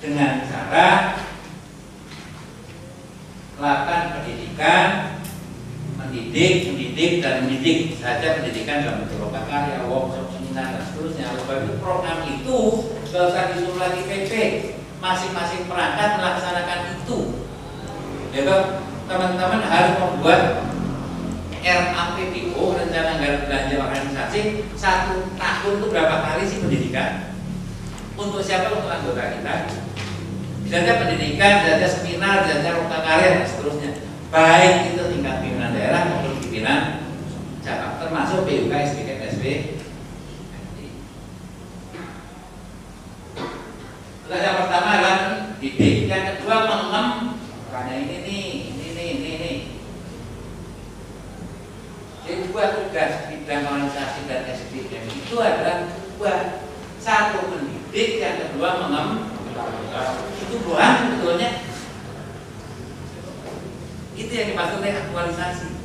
dengan cara melakukan pendidikan, mendidik, mendidik dan mendidik saja pendidikan dalam bentuk lokal karya, workshop, seminar dan seterusnya. Oleh itu program itu gak usah disuruh lagi PP, masing-masing perangkat melaksanakan itu. Ya teman-teman harus membuat RAPBO rencana anggaran belanja organisasi satu tahun itu berapa kali sih pendidikan? Untuk siapa? Untuk anggota kita. Saja pendidikan, bisa saja seminar, bisa saja lokal karya dan seterusnya. Baik itu tingkat pimpinan daerah pimpinan cabang termasuk PUK, SPK, SB yang pertama adalah didik, yang kedua mengem karena ini nih, ini nih, ini nih. Jadi dua tugas bidang organisasi dan SDM itu adalah dua satu mendidik, yang kedua mengem itu bukan sebetulnya. Itu yang dimaksud dengan aktualisasi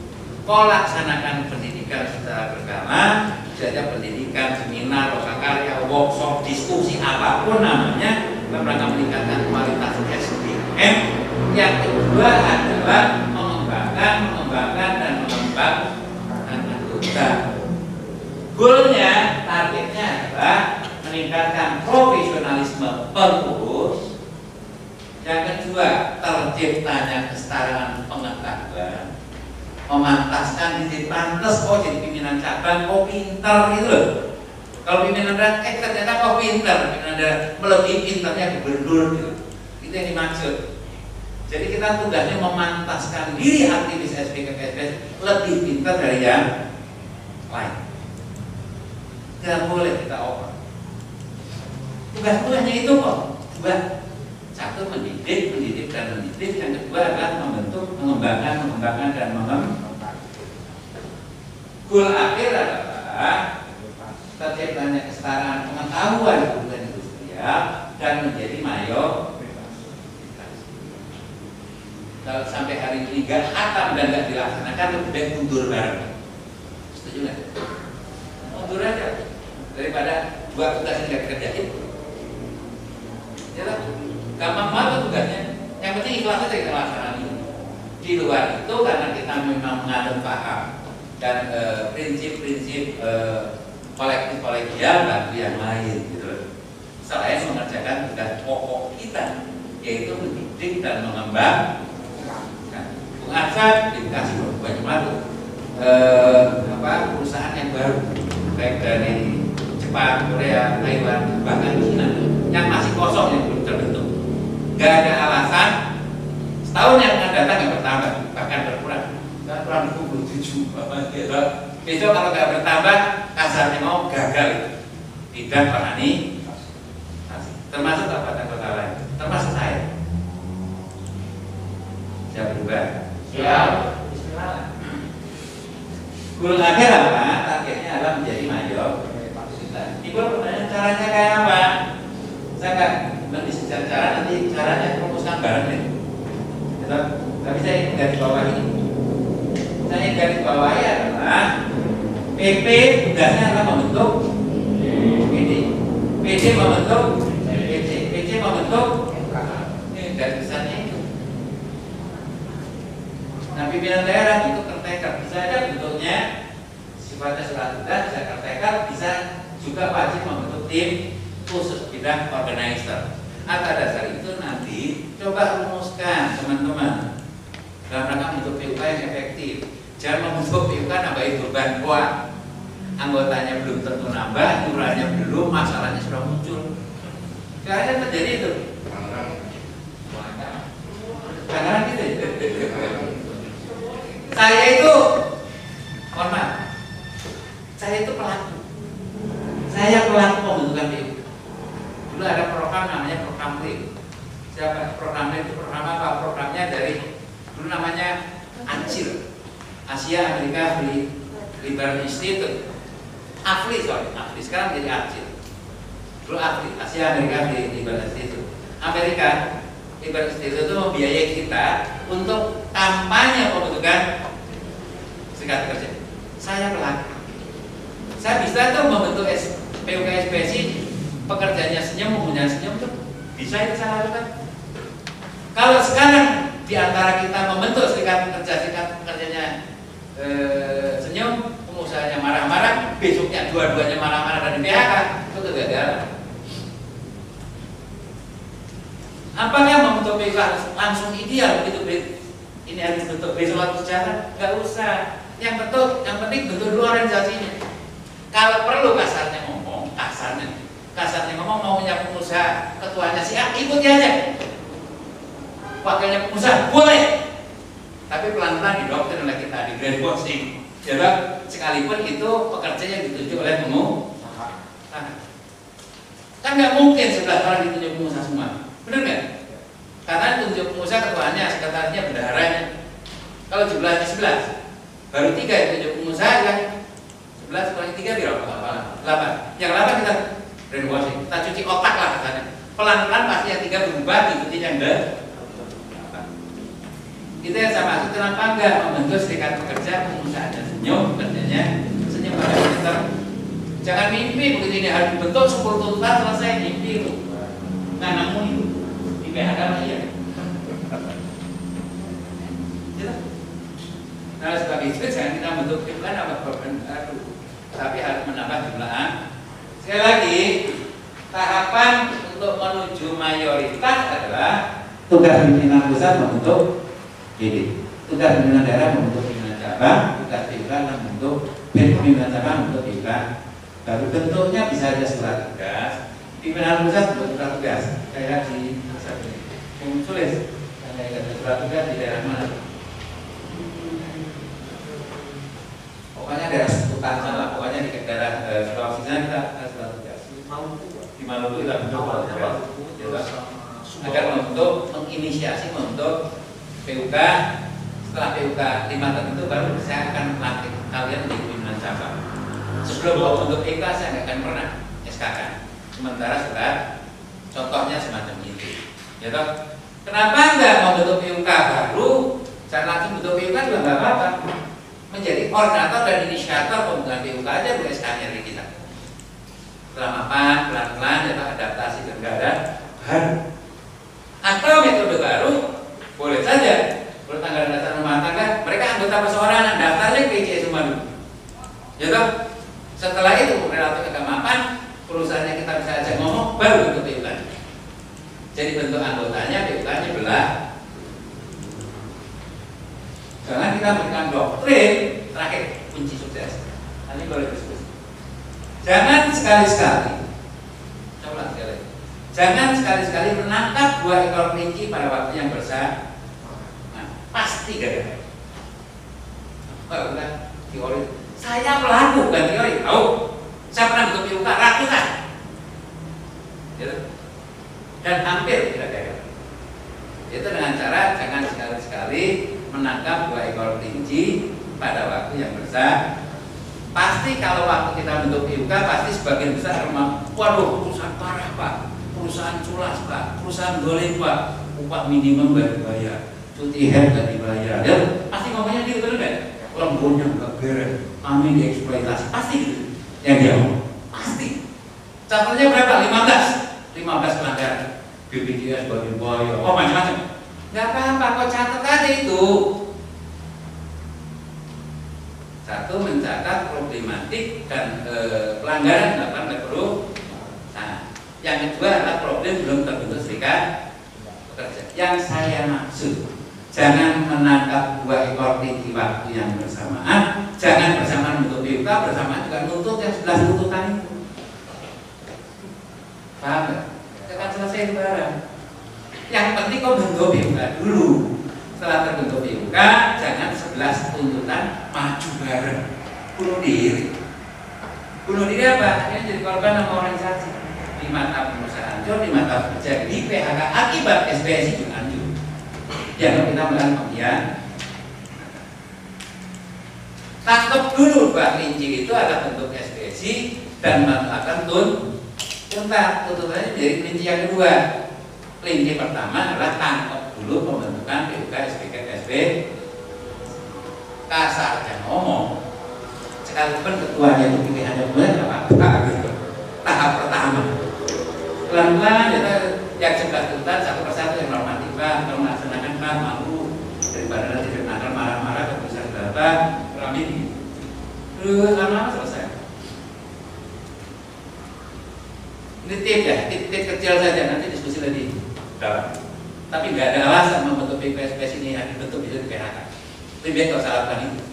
kau laksanakan pendidikan secara berkala saja pendidikan, seminar, karya, workshop, diskusi apa pun namanya dalam rangka meningkatkan kualitas SDM yang kedua adalah mengembangkan, mengembangkan dan mengembangkan anggota. Goalnya, targetnya adalah meningkatkan profesionalisme pengurus. Yang kedua terciptanya kesetaraan pengetahuan memantaskan diri pantas oh jadi pimpinan cabang oh pintar gitu loh. Kalau pimpinan daerah eh ternyata kok pintar pimpinan daerah melebihi pintarnya gubernur gitu. Itu yang dimaksud. Jadi kita tugasnya memantaskan diri aktivis SPK KSPS lebih pintar dari yang lain. Tidak boleh kita over. Tugas-tugasnya itu kok. Dua satu mendidik, mendidik dan mendidik yang kedua adalah membentuk, mengembangkan, mengembangkan dan mengembangkan goal akhir adalah terciptanya kesetaraan pengetahuan kebutuhan industrial dan menjadi mayor. Kalau sampai hari ini gak hatam dan gak dilaksanakan lebih mundur bareng. Setuju nggak? mundur aja. Daripada dua tugas yang gak dikerjain. Ya lah gampang banget tugasnya. Yang penting ikhlas saja kita laksanakan. Di luar itu karena kita memang menganut paham dan prinsip-prinsip e, kolektif kolegial bagi yang lain gitu selain mengerjakan tugas pokok kita yaitu mendidik dan mengembang. Arfan di Bekasi banyak banget eh, apa perusahaan yang baru baik dari Jepang, Korea, Taiwan, bahkan China yang masih kosong yang belum terbentuk. Gak ada alasan setahun yang akan datang yang bertambah bahkan berkurang. Gak kurang 27 apa gitu. Besok kalau gak bertambah kasarnya mau gagal. Tidak petani termasuk kabupaten kota lain, termasuk saya. Siap berubah? Siap. Guru akhir apa? Targetnya adalah menjadi mayor. Ibu pertanyaan caranya kayak apa? Saya nggak nanti secara cara nanti caranya bareng deh. Gitu. Tapi saya ingin garis bawahi. Saya ingin garis bawahi adalah PP tugasnya adalah membentuk PD. PD membentuk PC. PC membentuk ini dari besarnya itu. Nah pimpinan daerah itu kerteker bisa aja bentuknya sifatnya surat tugas bisa kerteker bisa juga wajib membentuk tim khusus bidang organizer. Atas dasar itu nanti coba rumuskan teman-teman dalam rangka membentuk PUK yang efektif. Jangan membentuk PUK nambahin beban kuat. Anggotanya belum tentu nambah, iurannya belum, masalahnya sudah muncul. Kayaknya terjadi itu. Kadang gitu ya. Saya itu, mohon saya itu pelaku. Saya pelaku pembentukan PU. Program namanya program PU. Siapa programnya itu program apa? Programnya dari dulu namanya ANCIL, Asia Amerika Free Liberal Institute. AFRI, sorry, AFRI sekarang jadi ANCIL. Dulu AFRI, Asia Amerika Free Liberal Institute. Amerika Liberal Institute itu membiayai kita untuk kampanye pembentukan serikat kerja. Saya pelaku. Saya bisa tuh membentuk S, PUK SPSI pekerjaannya senyum, mempunyai senyum tuh bisa itu saya lakukan. Kalau sekarang di antara kita membentuk serikat pekerja, serikat pekerjanya eh, senyum, pengusahanya marah-marah, besoknya dua-duanya marah-marah dan PHK, itu kegagalan. Apakah membentuk harus langsung ideal begitu ini harus bentuk besok atau sejarah? Gak usah. Yang betul, yang penting bentuk dulu organisasinya. Kalau perlu kasarnya ngomong, kasarnya, kasarnya ngomong maunya pengusaha, ketuanya si A, ikuti aja. Wakilnya pengusaha boleh, tapi pelan-pelan didoktrin oleh kita di brainwashing. Ya bang, sekalipun itu pekerja yang ditunjuk oleh pengusaha. Nah, kan nggak mungkin sebelah orang ditunjuk pengusaha semua, benar nggak? Karena tunjuk pengusaha ketuanya, sekretarisnya, bendaharanya. Kalau jumlahnya 11, baru tiga yang tunjuk pengusaha kan 11 kurang tiga berapa? 8. Yang 8 kita brainwashing, kita cuci otak lah katanya. Pelan-pelan pasti yang tiga berubah diikuti yang ke kita yang sama itu kenapa enggak membentuk serikat pekerja pengusahanya senyum kerjanya senyum pada pinter jangan mimpi begitu ini harus dibentuk 10 tuntutan selesai mimpi itu nggak namun itu di PHK iya Ya. Nah sebab itu jangan kita bentuk bukan apa beban baru, tapi harus menambah jumlah. Sekali lagi, tahapan untuk menuju mayoritas adalah tugas pimpinan pusat membentuk jadi tugas pimpinan daerah membentuk pimpinan cabang, tugas pimpinan membentuk pimpinan cabang membentuk pimpinan. Baru bentuknya bisa aja surat tugas pimpinan pusat membentuk surat tugas. Kayak di Bung Sulis kayak surat tugas di daerah mana? Pokoknya daerah seputar sana pokoknya di daerah eh, Sulawesi sana kita di Maluku kita bentuk tugas ya, Pak. agar membentuk menginisiasi membentuk PUK setelah PUK lima tahun itu baru saya akan melatih kalian menjadi pimpinan cabang. Sebelum mau untuk PUK saya nggak akan pernah SKK sementara sudah contohnya semacam itu. Ya toh? Kenapa enggak membentuk PUK baru? Saya langsung bentuk PUK juga nggak apa-apa. Menjadi koordinator dan inisiator pembentukan PUK aja bukan SK nya dari kita mapan pelan-pelan ya toh, adaptasi nggak ada baru atau metode baru boleh saja. Menurut tanggal dasar rumah tangga mereka anggota perseorangan daftarnya PJ semua dulu ya toh setelah itu relatif kegemapan perusahaannya kita bisa ajak ngomong baru bentuk PUK jadi bentuk anggotanya PUK nya belah kita berikan doktrin terakhir kunci sukses. Nanti boleh diskusi. Jangan sekali-sekali, coba sekali. Jangan sekali-sekali menangkap dua ekor kelinci pada waktu yang bersamaan. Nah, pasti gagal. Kalau udah teori, saya pelaku bukan teori. Tahu? Saya pernah bentuk PUK ratusan. Gitu. Dan hampir tidak gagal. Itu dengan cara jangan sekali-sekali menangkap dua ekor kelinci pada waktu yang besar. Pasti kalau waktu kita bentuk PUK pasti sebagian besar rumah, waduh perusahaan parah pak, perusahaan culas pak, perusahaan dolim pak, upah minimum nggak dibayar, cuti haid nggak dibayar, ya pasti ngomongnya gitu betul nggak? Lemburnya nggak beres, kami dieksploitasi, pasti gitu. Yang dia ngomong, pasti. Contohnya berapa? 15 15 pelanggaran BPJS bagi bayar, oh macam-macam. Nggak apa-apa, kok catat aja itu. Satu mencatat problematik dan e, pelanggaran dilakukan oleh perlu. Nah, yang kedua adalah problem belum terbentuk serikat pekerja. Yang saya maksud, jangan menangkap dua ekor tinggi waktu yang bersamaan, jangan bersamaan untuk PUK, bersamaan juga nuntut yang sebelah tuntutan itu. Paham nggak? Akan selesai barang. Yang penting kau bentuk PUK dulu. Setelah terbentuk PUK, jangan sebelas tuntutan maju bareng. Bunuh diri. Bunuh diri apa? Ini jadi korban sama organisasi. Di mata pengusaha hancur, di mata kerja di PHK akibat SBSI juga hancur. Ya, kalau kita melakukan pembiayaan, tangkap dulu Pak Linci itu ada bentuk SBSI dan melakukan tun tuntas tuntutannya dari kelinci yang kedua kelinci pertama adalah tangkap dulu pembentukan PUK SPK SB kasarnya ngomong sekalipun ketuanya itu pilihannya nggak apa-apa gitu. Tahap pertama. Pelan-pelan kita yang sebelah tuntas satu persatu yang normatif pak kalau melaksanakan pak malu. Daripada nanti nakal marah-marah keputusan berapa kami terus lama-lama selesai. Ini tip ya, tip-tip kecil saja nanti diskusi lagi. Dalam. Tapi nggak ada alasan membentuk PPSPS ini yang dibentuk bisa di PHK. Lebih baik kalau salah lakukan itu.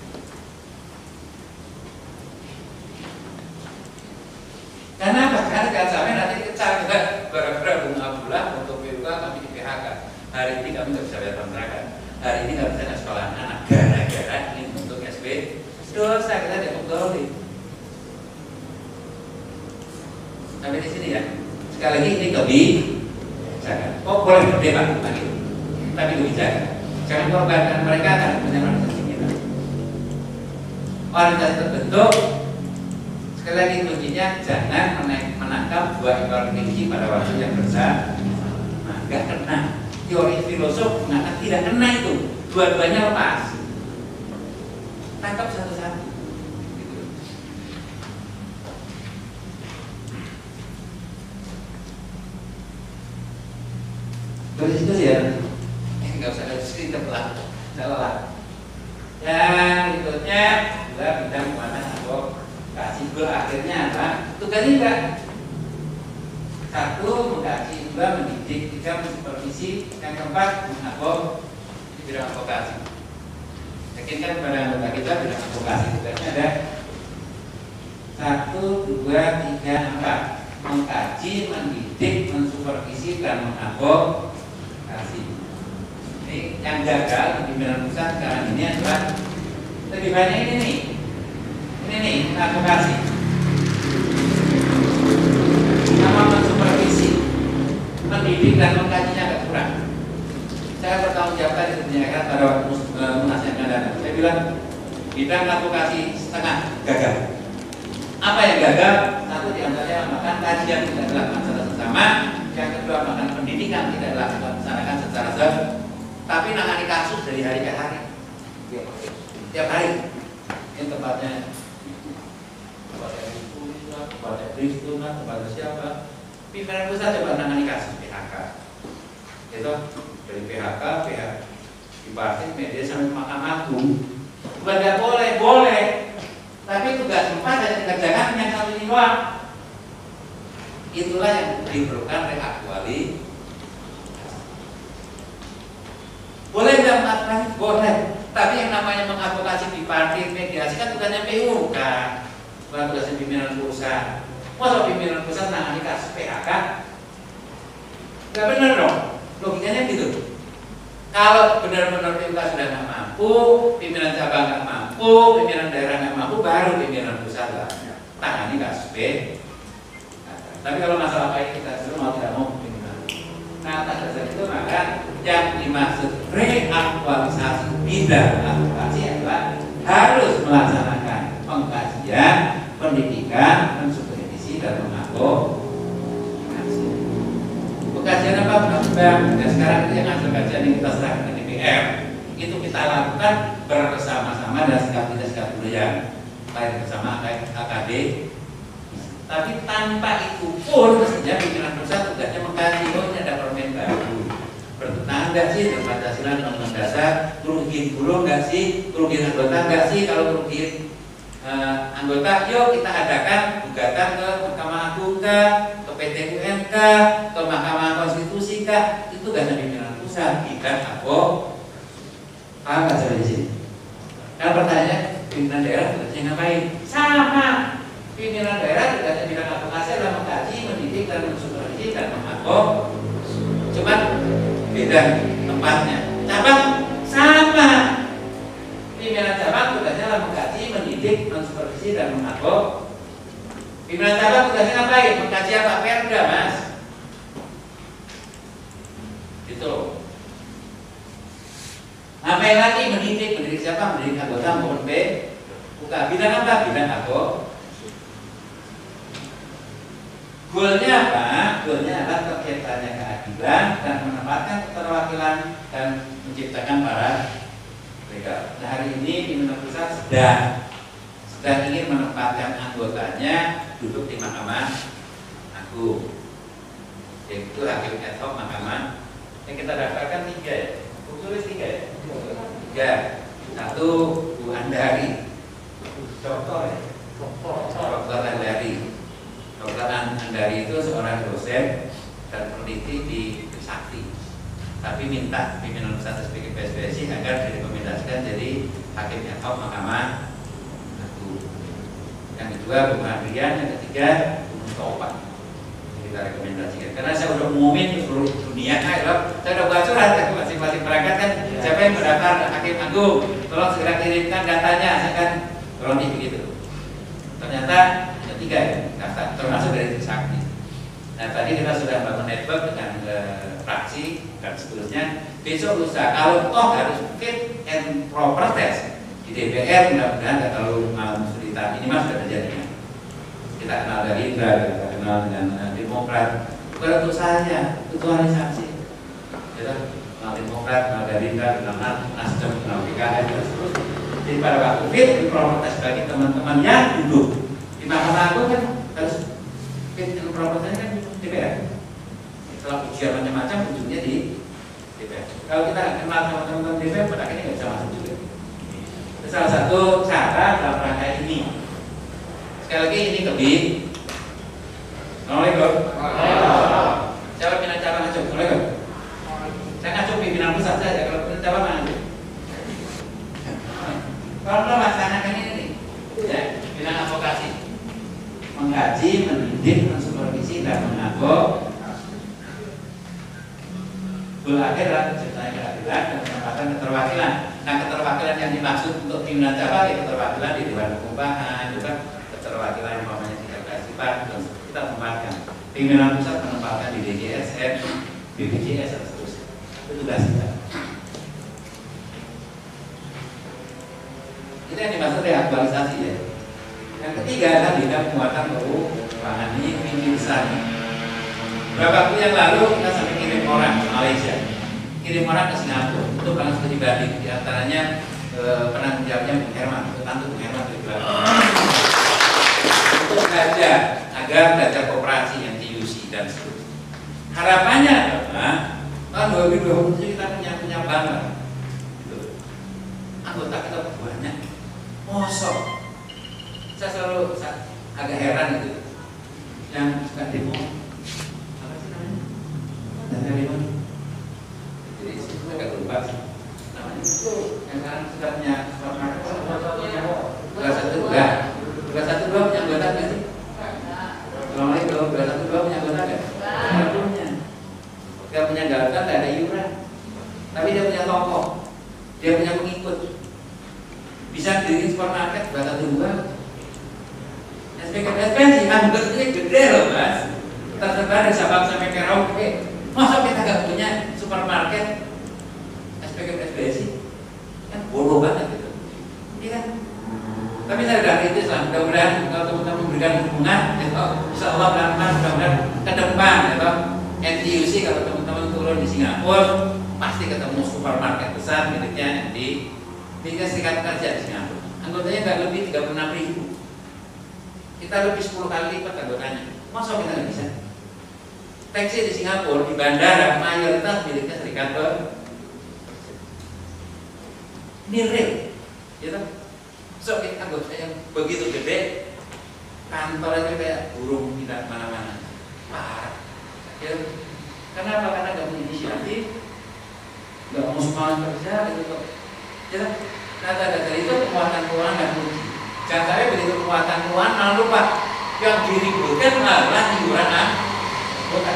Karena apa? Karena jangan sampai nanti kecil juga gara-gara Bung Abdullah untuk PUK kami di PHK. Hari ini kami nggak bisa bayar kontrakan. Hari ini nggak bisa sekolah anak gara-gara ini untuk SB. Dosa kita dianggap dolim. Sampai di sini ya. Sekali lagi ini kebijakan. Oh boleh berdebat lagi, tapi kebijakan. Jangan korbankan mereka akan punya organisasi kita. Organisasi terbentuk. Sekali lagi kuncinya jangan menangkap dua ekor kelinci pada waktu yang besar. Nah, nggak kena. Teori filosof mengatakan tidak kena itu. Dua-duanya lepas. Tangkap satu-satu. Dari situ ya? Nggak usah ada cerita pelan lelah yang berikutnya juga bidang mana atau kasih dua akhirnya apa tugasnya juga satu mengkaji dua mendidik tiga mensupervisi yang keempat mengabok di bidang advokasi. Yakinkan kepada anggota kita bidang advokasi tugasnya ada. Satu dua tiga empat. Mengkaji mendidik mensupervisi dan mengabok kasih. Ini yang gagal di pimpinan pusat sekarang ini adalah lebih banyak ini nih. Ini nih advokasi. Sama mensupervisi, mendidik dan mengkajinya agak kurang. Saya bertanggung jawab tadi sebenarnya pada waktu munas yang datang. Saya bilang bidang advokasi setengah gagal. Apa yang gagal? Satu di antaranya makan kajian tidak dilakukan secara bersama, yang kedua makan pendidikan tidak dilaksanakan secara sah tapi nangani kasus dari hari ke hari. Tiap hari. Ini tempatnya tempatnya Risuna, tempatnya Kristuna, tempatnya siapa? Pimpinan pusat coba nangani kasus PHK itu dari PHK, PHK dibahas media sampai ke Mahkamah Agung. Bukan nggak boleh, boleh. Tapi tugas empat dan dikerjakan yang satu ini doang itulah yang diperlukan reaktuali boleh nggak mengatakan boleh Tapi yang namanya mengadvokasi bipartit, mediasi kan tugasnya PUK, bukan tugasnya pimpinan pusat. Masa pimpinan pusat nangani kasus PHK? Gak benar dong, logikanya gitu. Kalau benar-benar PUK sudah nggak mampu, pimpinan cabang nggak mampu, pimpinan daerah nggak mampu, baru pimpinan pusat lah tangani kasus PHK. Tapi kalau masalah baik kita dulu mau tidak mau pimpinan. Nah atas dasar itu maka yang dimaksud reaktualisasi bidang advokasi adalah harus melaksanakan pengkajian, pendidikan, mensupervisi dan mengadvokasi. Pengkajian apa undang-undang dan sekarang itu yang hasil kajian yang kita serahkan ke DPR itu kita lakukan bersama-sama dan sikap kita sikap budaya baik bersama AKD tapi tanpa itu pun mestinya pimpinan pusat tugasnya mengkaji oh ini ada permen baru. Bertentangan nggak sih? Dengan Pancasila dan Undang Dasar kerugian guru nggak sih? Kerugian anggota nggak sih? Kalau kerugian uh, anggota yuk kita adakan gugatan ke Mahkamah Agung kah? Ke PT UMK ke Mahkamah Konstitusi kah? Itu tugasnya pimpinan pusat bukan aku paham nggak sampai kalau pertanyaannya pimpinan daerah tugasnya ngapain? Sama pimpinan daerah tugasnya bidang advokasi adalah mengkaji, mendidik dan mensupervisi dan mengadvok. Cuman beda tempatnya. Cabang sama. Pimpinan cabang tugasnya adalah mengkaji, mendidik, mensupervisi dan mengadvok. Pimpinan cabang tugasnya ngapain? Mengkaji apa? Perda, Mas. Gitu. Ngapain lagi mendidik? Mendidik siapa? Mendidik anggota maupun B. Buka bidang apa? Bidang advok. Goalnya apa? Goalnya adalah terciptanya keadilan dan menempatkan keterwakilan dan menciptakan para legal. Nah, hari ini pimpinan pusat sedang sedang ingin menempatkan anggotanya duduk di Mahkamah Agung, yaitu hakim ad hoc Mahkamah. Yang kita daftarkan tiga ya, tulis tiga ya, tiga. Satu Bu Andari, Dokter ya, Dokter Andari. Dokter Andari itu seorang dosen dan peneliti di Sakti. Tapi minta pimpinan pusat sebagai PSBSI agar direkomendasikan jadi hakim ad Mahkamah Agung. Yang kedua Bu Adrian, yang ketiga Bu Mustafa. Kita rekomendasikan. Karena saya udah umumin di seluruh dunia, kalau saya udah buat surat ke masing-masing perangkat kan, siapa yang mendaftar hakim agung, tolong segera kirimkan datanya, saya kan tolong begitu. Ternyata tiga ya daftar termasuk dari Trisakti. Nah tadi kita sudah bangun network dengan fraksi dan seterusnya. Besok lusa kalau toh harus fit and proper test di DPR mudah-mudahan tidak terlalu malam kesulitan. Ini mas sudah terjadi. Kita kenal dari Indra, kita kenal dengan uh, Demokrat. Bukan untuk saya, ketuanisasi. Kita kenal Demokrat, kenal Indra, kenal Nasdem, kenal PKS dan seterusnya. Jadi pada waktu fit and proper test bagi teman-teman yang duduk di Mahkamah Agung kan harus test kan DPR. Setelah ujian macam-macam ujungnya di DPR. Kalau kita kenal sama teman-teman DPR, pada akhirnya nggak bisa masuk juga. Itu salah satu cara dalam rangka ini. Sekali lagi ini kebih. Assalamualaikum. Siapa pimpinan cabang ngacung? Assalamualaikum. Saya ngacung pimpinan pusat saja. Kalau pimpinan cabang ngacung. Kalau melaksanakan ini nih, ya, bidang advokasi, mengkaji, mendidik, mensupervisi dan mengadvok Goal akhir adalah penciptaan keadilan dan penempatan keterwakilan. Nah, keterwakilan yang pimpinan cabang ya keterwakilan di Dewan Pengupahan, juga keterwakilan yang namanya di LKS dan kita tempatkan. Pimpinan pusat menempatkan di DJSN, BPJS dan seterusnya. Itu tugas kita. Itu yang dimaksud reaktualisasi ya. Yang ketiga adalah bidang penguatan keuangan ini ini besar. Berapa waktu yang lalu kita sampai kirim orang ke Malaysia, kirim orang ke Singapura untuk langsung studi banding. Penanggung jawabnya Bung Herman, tentu Bung Herman di Untuk belajar agar belajar kooperasi yang TUC dan seterusnya. Harapannya adalah tahun 2027 kita punya punya bank gitu. Anggota kita banyak, mosok. Saya selalu agak heran itu yang suka demo apa sih namanya? Dana demo. Jadi agak lupa namanya yang sekarang kita punya supermarket dua satu dua. Dua satu dua punya anggota nggak sih? Assalamualaikum. Dua satu dua punya anggota nggak? Punya. Nggak punya anggota nggak ada iuran. Tapi dia punya toko. Dia punya pengikut. Bisa diri supermarket dua satu dua. SPK sih anggotanya gede loh mas. Tersebar dari Sabang sampai Merauke masa kita nggak punya supermarket? SPK sih kan bodoh banget gitu. Iya kan? Tapi saya udah kritis lah mudah-mudahan kalau teman-teman memberikan dukungan ya toh, insya Allah pelan-pelan mudah-mudahan ke depan ya toh, NTUC kalau teman-teman turun di Singapura pasti ketemu supermarket besar miliknya di Liga Serikat Kerja di Singapura. Anggotanya nggak lebih 36 ribu. Kita lebih 10 kali lipat anggotanya. Masa kita nggak bisa? Taksi di Singapura di bandara mayoritas miliknya serikat ini real gitu so kita anggota yang begitu gede kantornya kayak burung tidak mana-mana parah. Gitu kenapa? Karena nggak punya inisiatif. Nggak mau semangat kerja gitu kok. Gitu nah dari itu kekuatan keuangan nggak kunci jangan begitu kekuatan keuangan malah lupa. Yang diributkan adalah iuran anggota.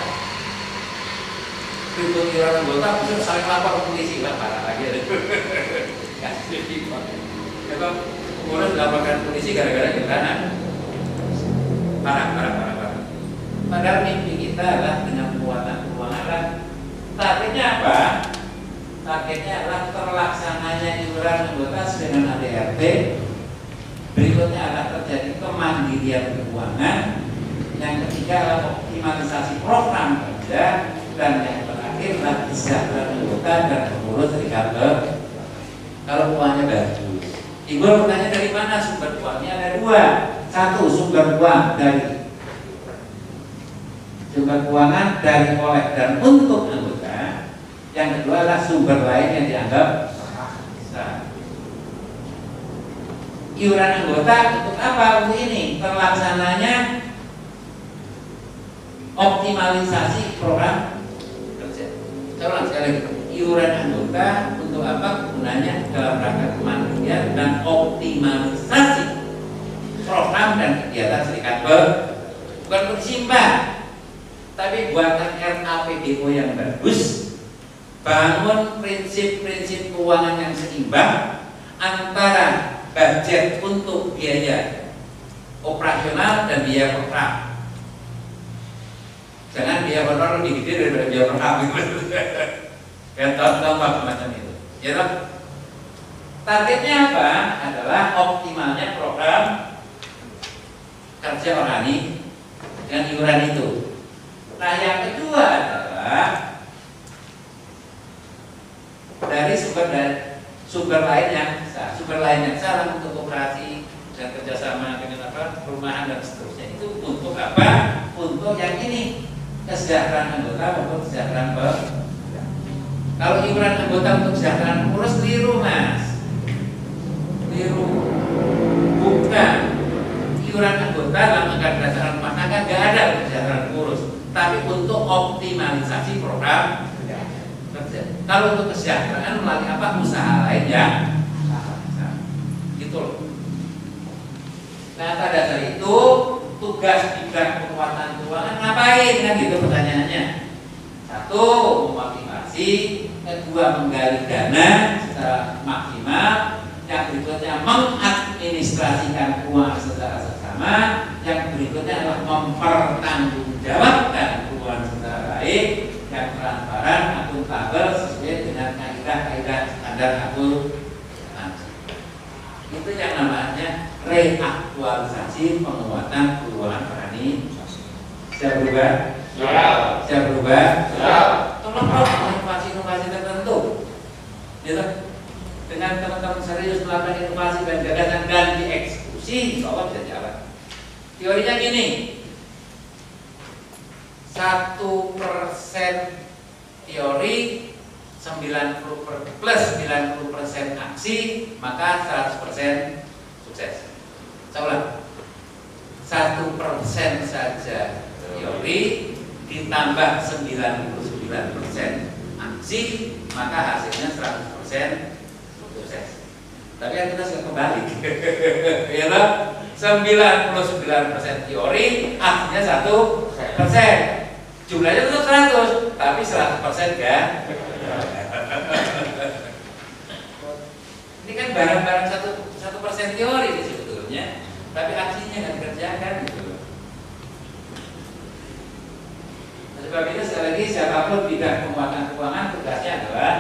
Ribut iuran anggota bisa saling lapor ke polisi. Lah parah lagi [LAUGHS] ya Coba kemudian dilaporkan polisi gara-gara iuran parah parah parah parah padahal mimpi kita adalah dengan kekuatan keuangan targetnya apa targetnya adalah terlaksananya iuran anggota dengan ADRT berikutnya adalah terjadi kemandirian keuangan yang ketiga adalah optimalisasi program kerja. Dan yang terakhir adalah kesejahteraan anggota dan pengurus serikat kalau uangnya bagus ibu bertanya dari mana sumber uangnya ada dua. Satu sumber uang dari sumber keuangan dari oleh dan untuk anggota. Yang kedua adalah sumber lain yang dianggap sah iuran anggota untuk apa untuk ini? Terlaksananya optimalisasi program kerja. Ulang sekali lagi iuran anggota untuk apa? Gunanya dalam rangka kemandirian dan optimalisasi program dan kegiatan serikat bukan disimpan tapi buatkan RAPDO yang bagus. Bangun prinsip-prinsip keuangan yang seimbang antara budget untuk biaya operasional dan biaya program. Jangan biaya honor lebih gede daripada biaya program [LAUGHS] ya contoh macam itu. Ya? Targetnya apa? Adalah optimalnya program kerja organik dengan iuran itu. Nah yang kedua adalah dari sumber dari sumber lain yang sah, sumber lain yang salah untuk operasi dan kerjasama dengan apa perumahan dan seterusnya itu untuk apa? Untuk yang ini kesejahteraan anggota maupun kesejahteraan. Kalau iuran anggota untuk kesejahteraan pengurus keliru mas, keliru. Bukan iuran anggota dalam angka berdasarkan rumah tangga nggak ada kesejahteraan pengurus, tapi untuk optimalisasi program kerja. Kalau untuk kesejahteraan melalui apa usaha lain ya, gitu loh. Nah pada dasar itu tugas bidang kekuatan keuangan ngapain kan gitu pertanyaannya. Satu memotivasi, kedua menggali dana secara maksimal, yang berikutnya mengadministrasikan keuangan secara seksama, yang berikutnya adalah mempertanggungjawabkan keuangan secara baik, yang transparan, akuntabel sesuai dengan kaidah-kaidah standar akuntansi. Itu yang namanya reaktualisasi penguatan keuangan petani. Saya berubah? Ya. Saya berubah? Ya. Tolong dong inovasi-inovasi tertentu. Gitu. Dengan teman-teman serius melakukan inovasi dan gagasan dan dieksekusi, insya Allah bisa jalan. Teorinya gini, satu persen teori 90 per, plus 90 persen aksi maka 100 persen sukses. Saya ulang, satu persen saja teori ditambah 99 persen aksi maka hasilnya 100 persen sukses. Tapi kan kita sudah kembali. [LAUGHS] ya loh? 99% teori, artinya satu persen. Jumlahnya tetap 100, tapi 100 persen kan? Ini kan barang-barang satu satu persen teori sebetulnya, tapi aksinya nggak dikerjakan gitu. loh. Nah, Sebab itu sekali lagi siapa pun bidang penguatan keuangan tugasnya adalah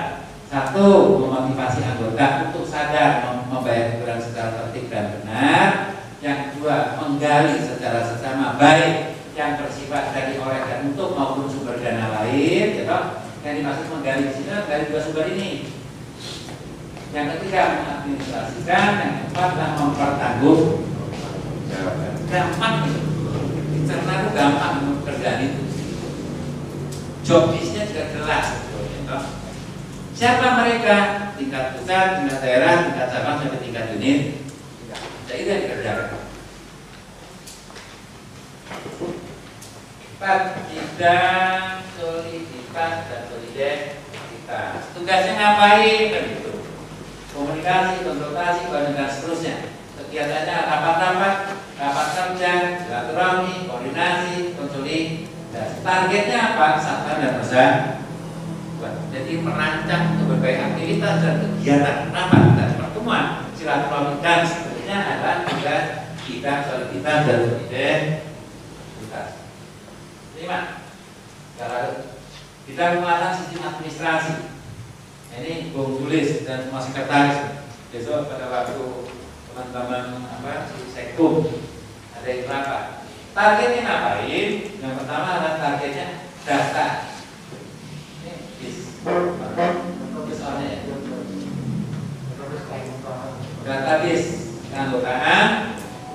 satu memotivasi anggota untuk sadar mem- membayar iuran secara tertib dan benar. Yang kedua menggali secara sesama baik yang bersifat dari oleh dan untuk maupun sumber dana lain. Gitu. Yang dimaksud menggali di sini dari dua sumber ini. Yang ketiga mengadministrasikan, yang keempat adalah mempertanggung gampang gitu. Karena itu gampang itu. Job listnya juga jelas gitu. Siapa mereka? Tingkat pusat, tingkat daerah, tingkat cabang sampai tingkat unit. Jadi itu yang dikerjakan. Empat, bidang soliditas dan solidaritas. Tugasnya ngapain? Kan gitu. Komunikasi, konsultasi, dan seterusnya. Kegiatannya rapat-rapat, rapat kerja, silaturahmi, koordinasi, konsolidasi. Targetnya apa? Satu dan besar. Jadi merancang untuk berbagai aktivitas dan kegiatan rapat dan pertemuan silaturahmi dan seterusnya adalah tugas bidang soliditas dan solidaritas. Lima, kalau kita menguatkan sistem administrasi. Ini Bung Tulis dan semua sekretaris. Besok pada waktu teman-teman apa si Sekum ada yang rapat. Targetnya ngapain? Yang pertama adalah targetnya data. Ini bis. Bis soalnya ya.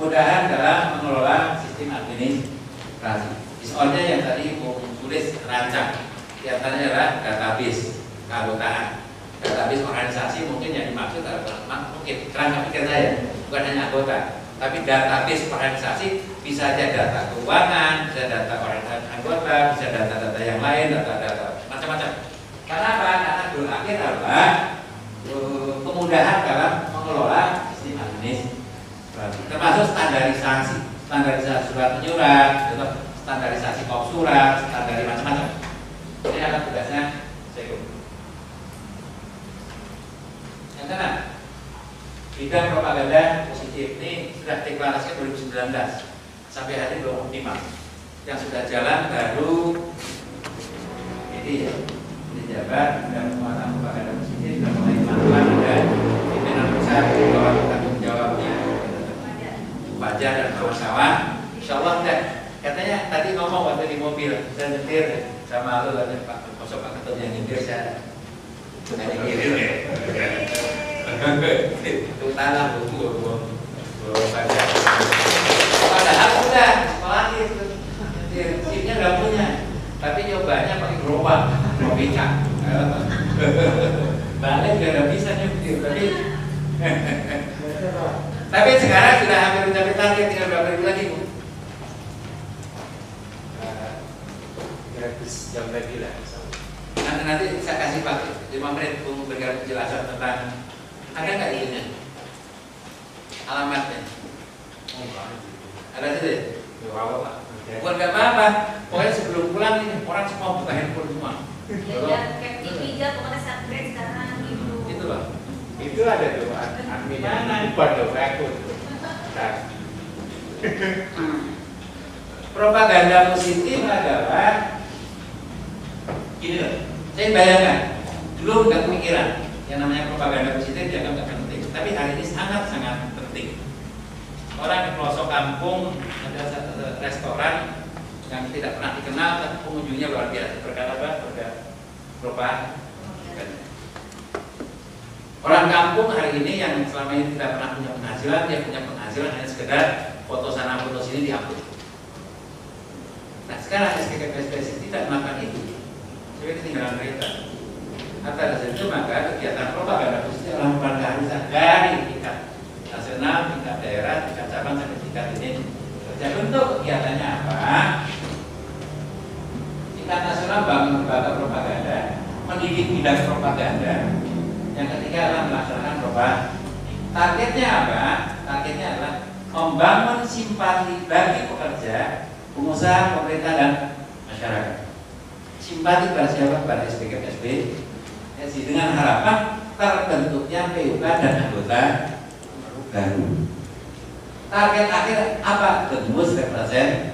Mudahan dalam mengelola sistem administrasi. Disornya yang tadi mau tulis rancang, kelihatannya adalah database keanggotaan. Database organisasi mungkin yang dimaksud adalah mungkin kerangka pikir saya bukan hanya anggota, tapi database organisasi bisa aja data keuangan, bisa data orang anggota, bisa data-data yang lain, data-data macam-macam. Karena apa? Karena goal akhir adalah eh, kemudahan dalam mengelola sistem administrasi, termasuk standarisasi, standarisasi surat menyurat, standarisasi kop surat, standarisasi macam-macam. Ini akan tugasnya Sekum. Yang keenam, bidang propaganda positif ini sudah deklarasi 2019 sampai hari ini belum optimal. Yang sudah jalan baru ini ya, ini jabat dan penguatan propaganda positif sudah mulai melakukan ada pimpinan besar di bawah tanggung jawabnya Fajar dan kawan-kawan. Insya Allah enggak. Katanya tadi ngomong waktu di mobil, saya nyetir sama lu katanya Pak Kosok Pak Ketut yang nyetir saya Bukan nyetir ya [LAUGHS] Itu tanah bu, bu, bu, Padahal itu. Nggak punya. Tapi nyobanya pakai gerobak, robika [LAUGHS] Balik gak ada bisa nyetir, tapi [LAUGHS] tapi sekarang sudah hampir mencapai target tinggal berapa ribu lagi bu? gratis jam lagi lah Nanti nanti saya kasih pak 5 menit untuk memberikan penjelasan tentang ada nggak itunya? Alamatnya? Ada sih? Bukan nggak apa-apa. Pokoknya sebelum pulang nih orang semua buka handphone semua. Ya, kayak TV aja pokoknya upgrade sekarang gitu. Itu loh. itu ada tuh ad- admin Mana? tuh Ntar. Propaganda positif adalah gini loh. Saya bayangkan dulu nggak kepikiran yang namanya propaganda positif dianggap nggak penting, tapi hari ini sangat sangat. Orang di pelosok kampung ada satu restoran yang tidak pernah dikenal, tapi pengunjungnya luar biasa. Berkata apa? Propaganda. Orang kampung hari ini yang selama ini tidak pernah punya penghasilan, dia punya penghasilan hanya sekedar foto sana foto sini diupload. Nah sekarang SKK PSBS tidak melakukan itu, jadi ketinggalan kereta. Atas itu maka kegiatan propaganda merupakan keharusan dari tingkat nasional, tingkat daerah, tingkat cabang sampai tingkat ini. Jadi untuk kegiatannya apa? Tingkat nasional bangun lembaga propaganda, mendidik bidang propaganda. Yang ketiga adalah melaksanakan propaganda. Targetnya apa? Targetnya adalah membangun simpati bagi pekerja, pengusaha, pemerintah dan masyarakat. Simpati pada siapa? Pada SPK SB dengan harapan terbentuknya PUK dan anggota baru. Target akhir apa? Tembus representasi.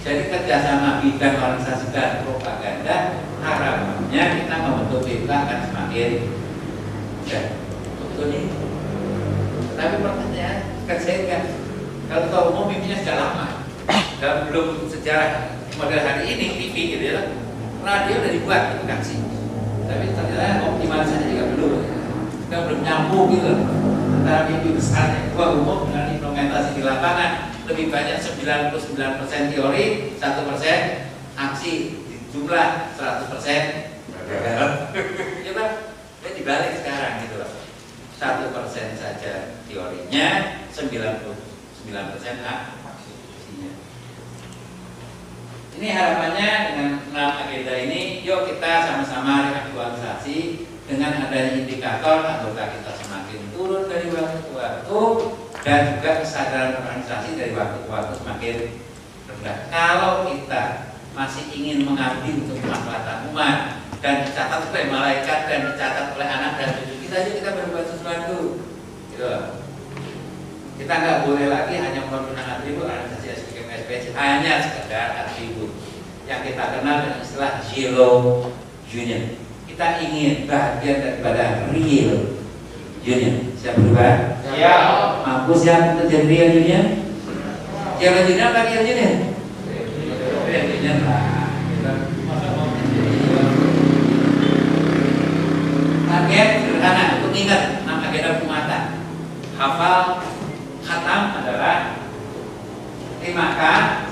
Jadi kerjasama bidang organisasi dan propaganda harapannya kita membentuk PUK akan semakin mudah. Betul nih. Tapi pertanyaan kan saya kan kalau tahu umum mimpinya sudah lama dan belum sejarah model hari ini TV gitu ya radio udah dibuat edukasi tapi ternyata optimalisasi juga belum kita belum nyambung gitu antara mimpi besarnya dua umum dengan implementasi di lapangan lebih banyak 99% teori, 1% aksi jumlah 100% gagal. ya Pak, ya dibalik sekarang gitu loh. Satu persen saja teorinya, 99% aksinya. Ini harapannya dengan enam agenda ini, yuk kita sama-sama reaktualisasi dengan adanya indikator anggota kita semakin turun dari waktu ke waktu dan juga kesadaran organisasi dari waktu ke waktu semakin rendah. Kalau kita masih ingin mengabdi untuk kemaslahatan umat dan dicatat oleh malaikat dan dicatat oleh anak dan cucu kita aja kita berbuat sesuatu. Gitu. Kita nggak boleh lagi hanya menggunakan atribut organisasi SPKM SPC hanya sekedar atribut yang kita kenal dengan istilah zero union. Kita ingin bagian daripada real union. Siap berubah? Ya. Mampu siap untuk jadi real union? Real union apa real union? Real union lah. Target sederhana untuk ingat enam agenda pengumatan. Hafal khatam adalah 5K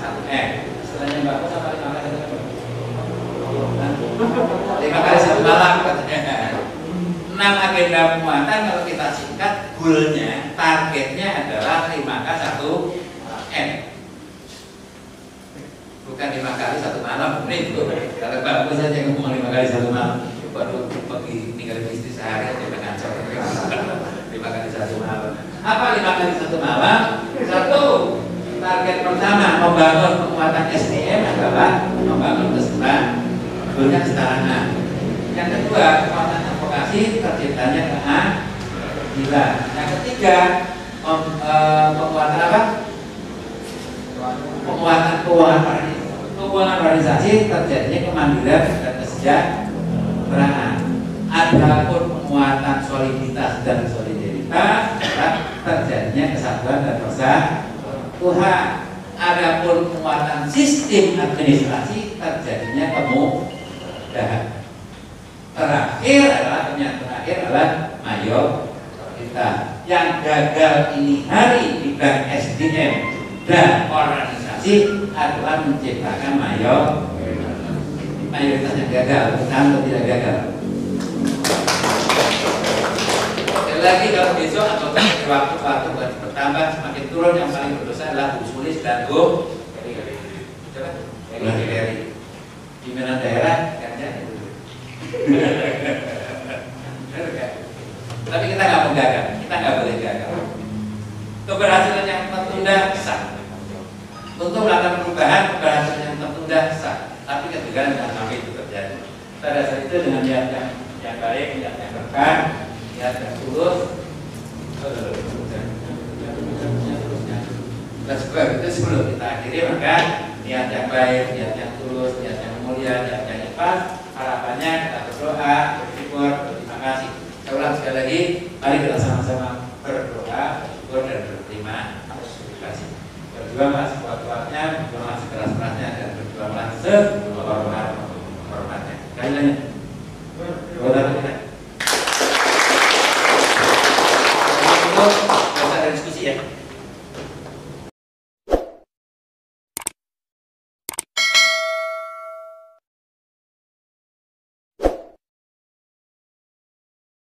1M. Istilahnya bagus apa 5K 1M? Lima kali satu malam katanya. Enam agenda penguatan kalau kita singkat goalnya, targetnya adalah 5K 1M. Bukan lima kali satu malam, ini itu. Kalau bagus saja ngomong lima kali satu malam, baru pergi tinggal di istri sehari aja kacau. Lima kali satu malam. Apa lima kali satu malam? Satu, target pertama membangun penguatan SDM adalah membangun kesetaraan, goalnya kesetaraan. Yang kedua, penguatan advokasi terciptanya keadilan. Yang ketiga, eh, penguatan apa? Penguatan keuangan. Keuangan organisasi terjadinya kemandirian dan kesejahteraan. Adapun penguatan soliditas dan solidaritas terjadinya kesatuan dan persatuan. Adapun penguatan sistem administrasi terjadinya kemudahan. Terakhir adalah yang terakhir adalah mayoritas yang gagal ini hari di bank SDM dan organisasi adalah menciptakan mayor mayoritas yang gagal bukan atau tidak gagal. Sekali lagi kalau besok atau waktu-waktu bertambah semakin turun yang paling berdosa adalah Bu Sulis dan Bu. Pimpinan daerah Benar? Tapi kita nggak mau gagal, kita nggak boleh gagal. Keberhasilan yang tertunda sah. Untuk melakukan perubahan, keberhasilan yang tertunda sah. Tapi kegagalan jangan sampai itu terjadi. Pada saat itu dengan niat yang, yang baik, niat yang berkah, niat yang tulus. Dan sebab itu sebelum kita akhiri maka niat yang baik, niat yang tulus, niat yang mulia, niat yang ikhlas, harapannya kita berdoa, bersyukur, berterima kasih. Saya ulang sekali lagi, mari kita sama-sama berdoa, bersyukur dan berterima kasih. Berjuanglah sekuat-kuatnya, berjuanglah sekeras-kerasnya dan berjuanglah sehormat-hormatnya. Sekali lagi. Kita. Kita ya.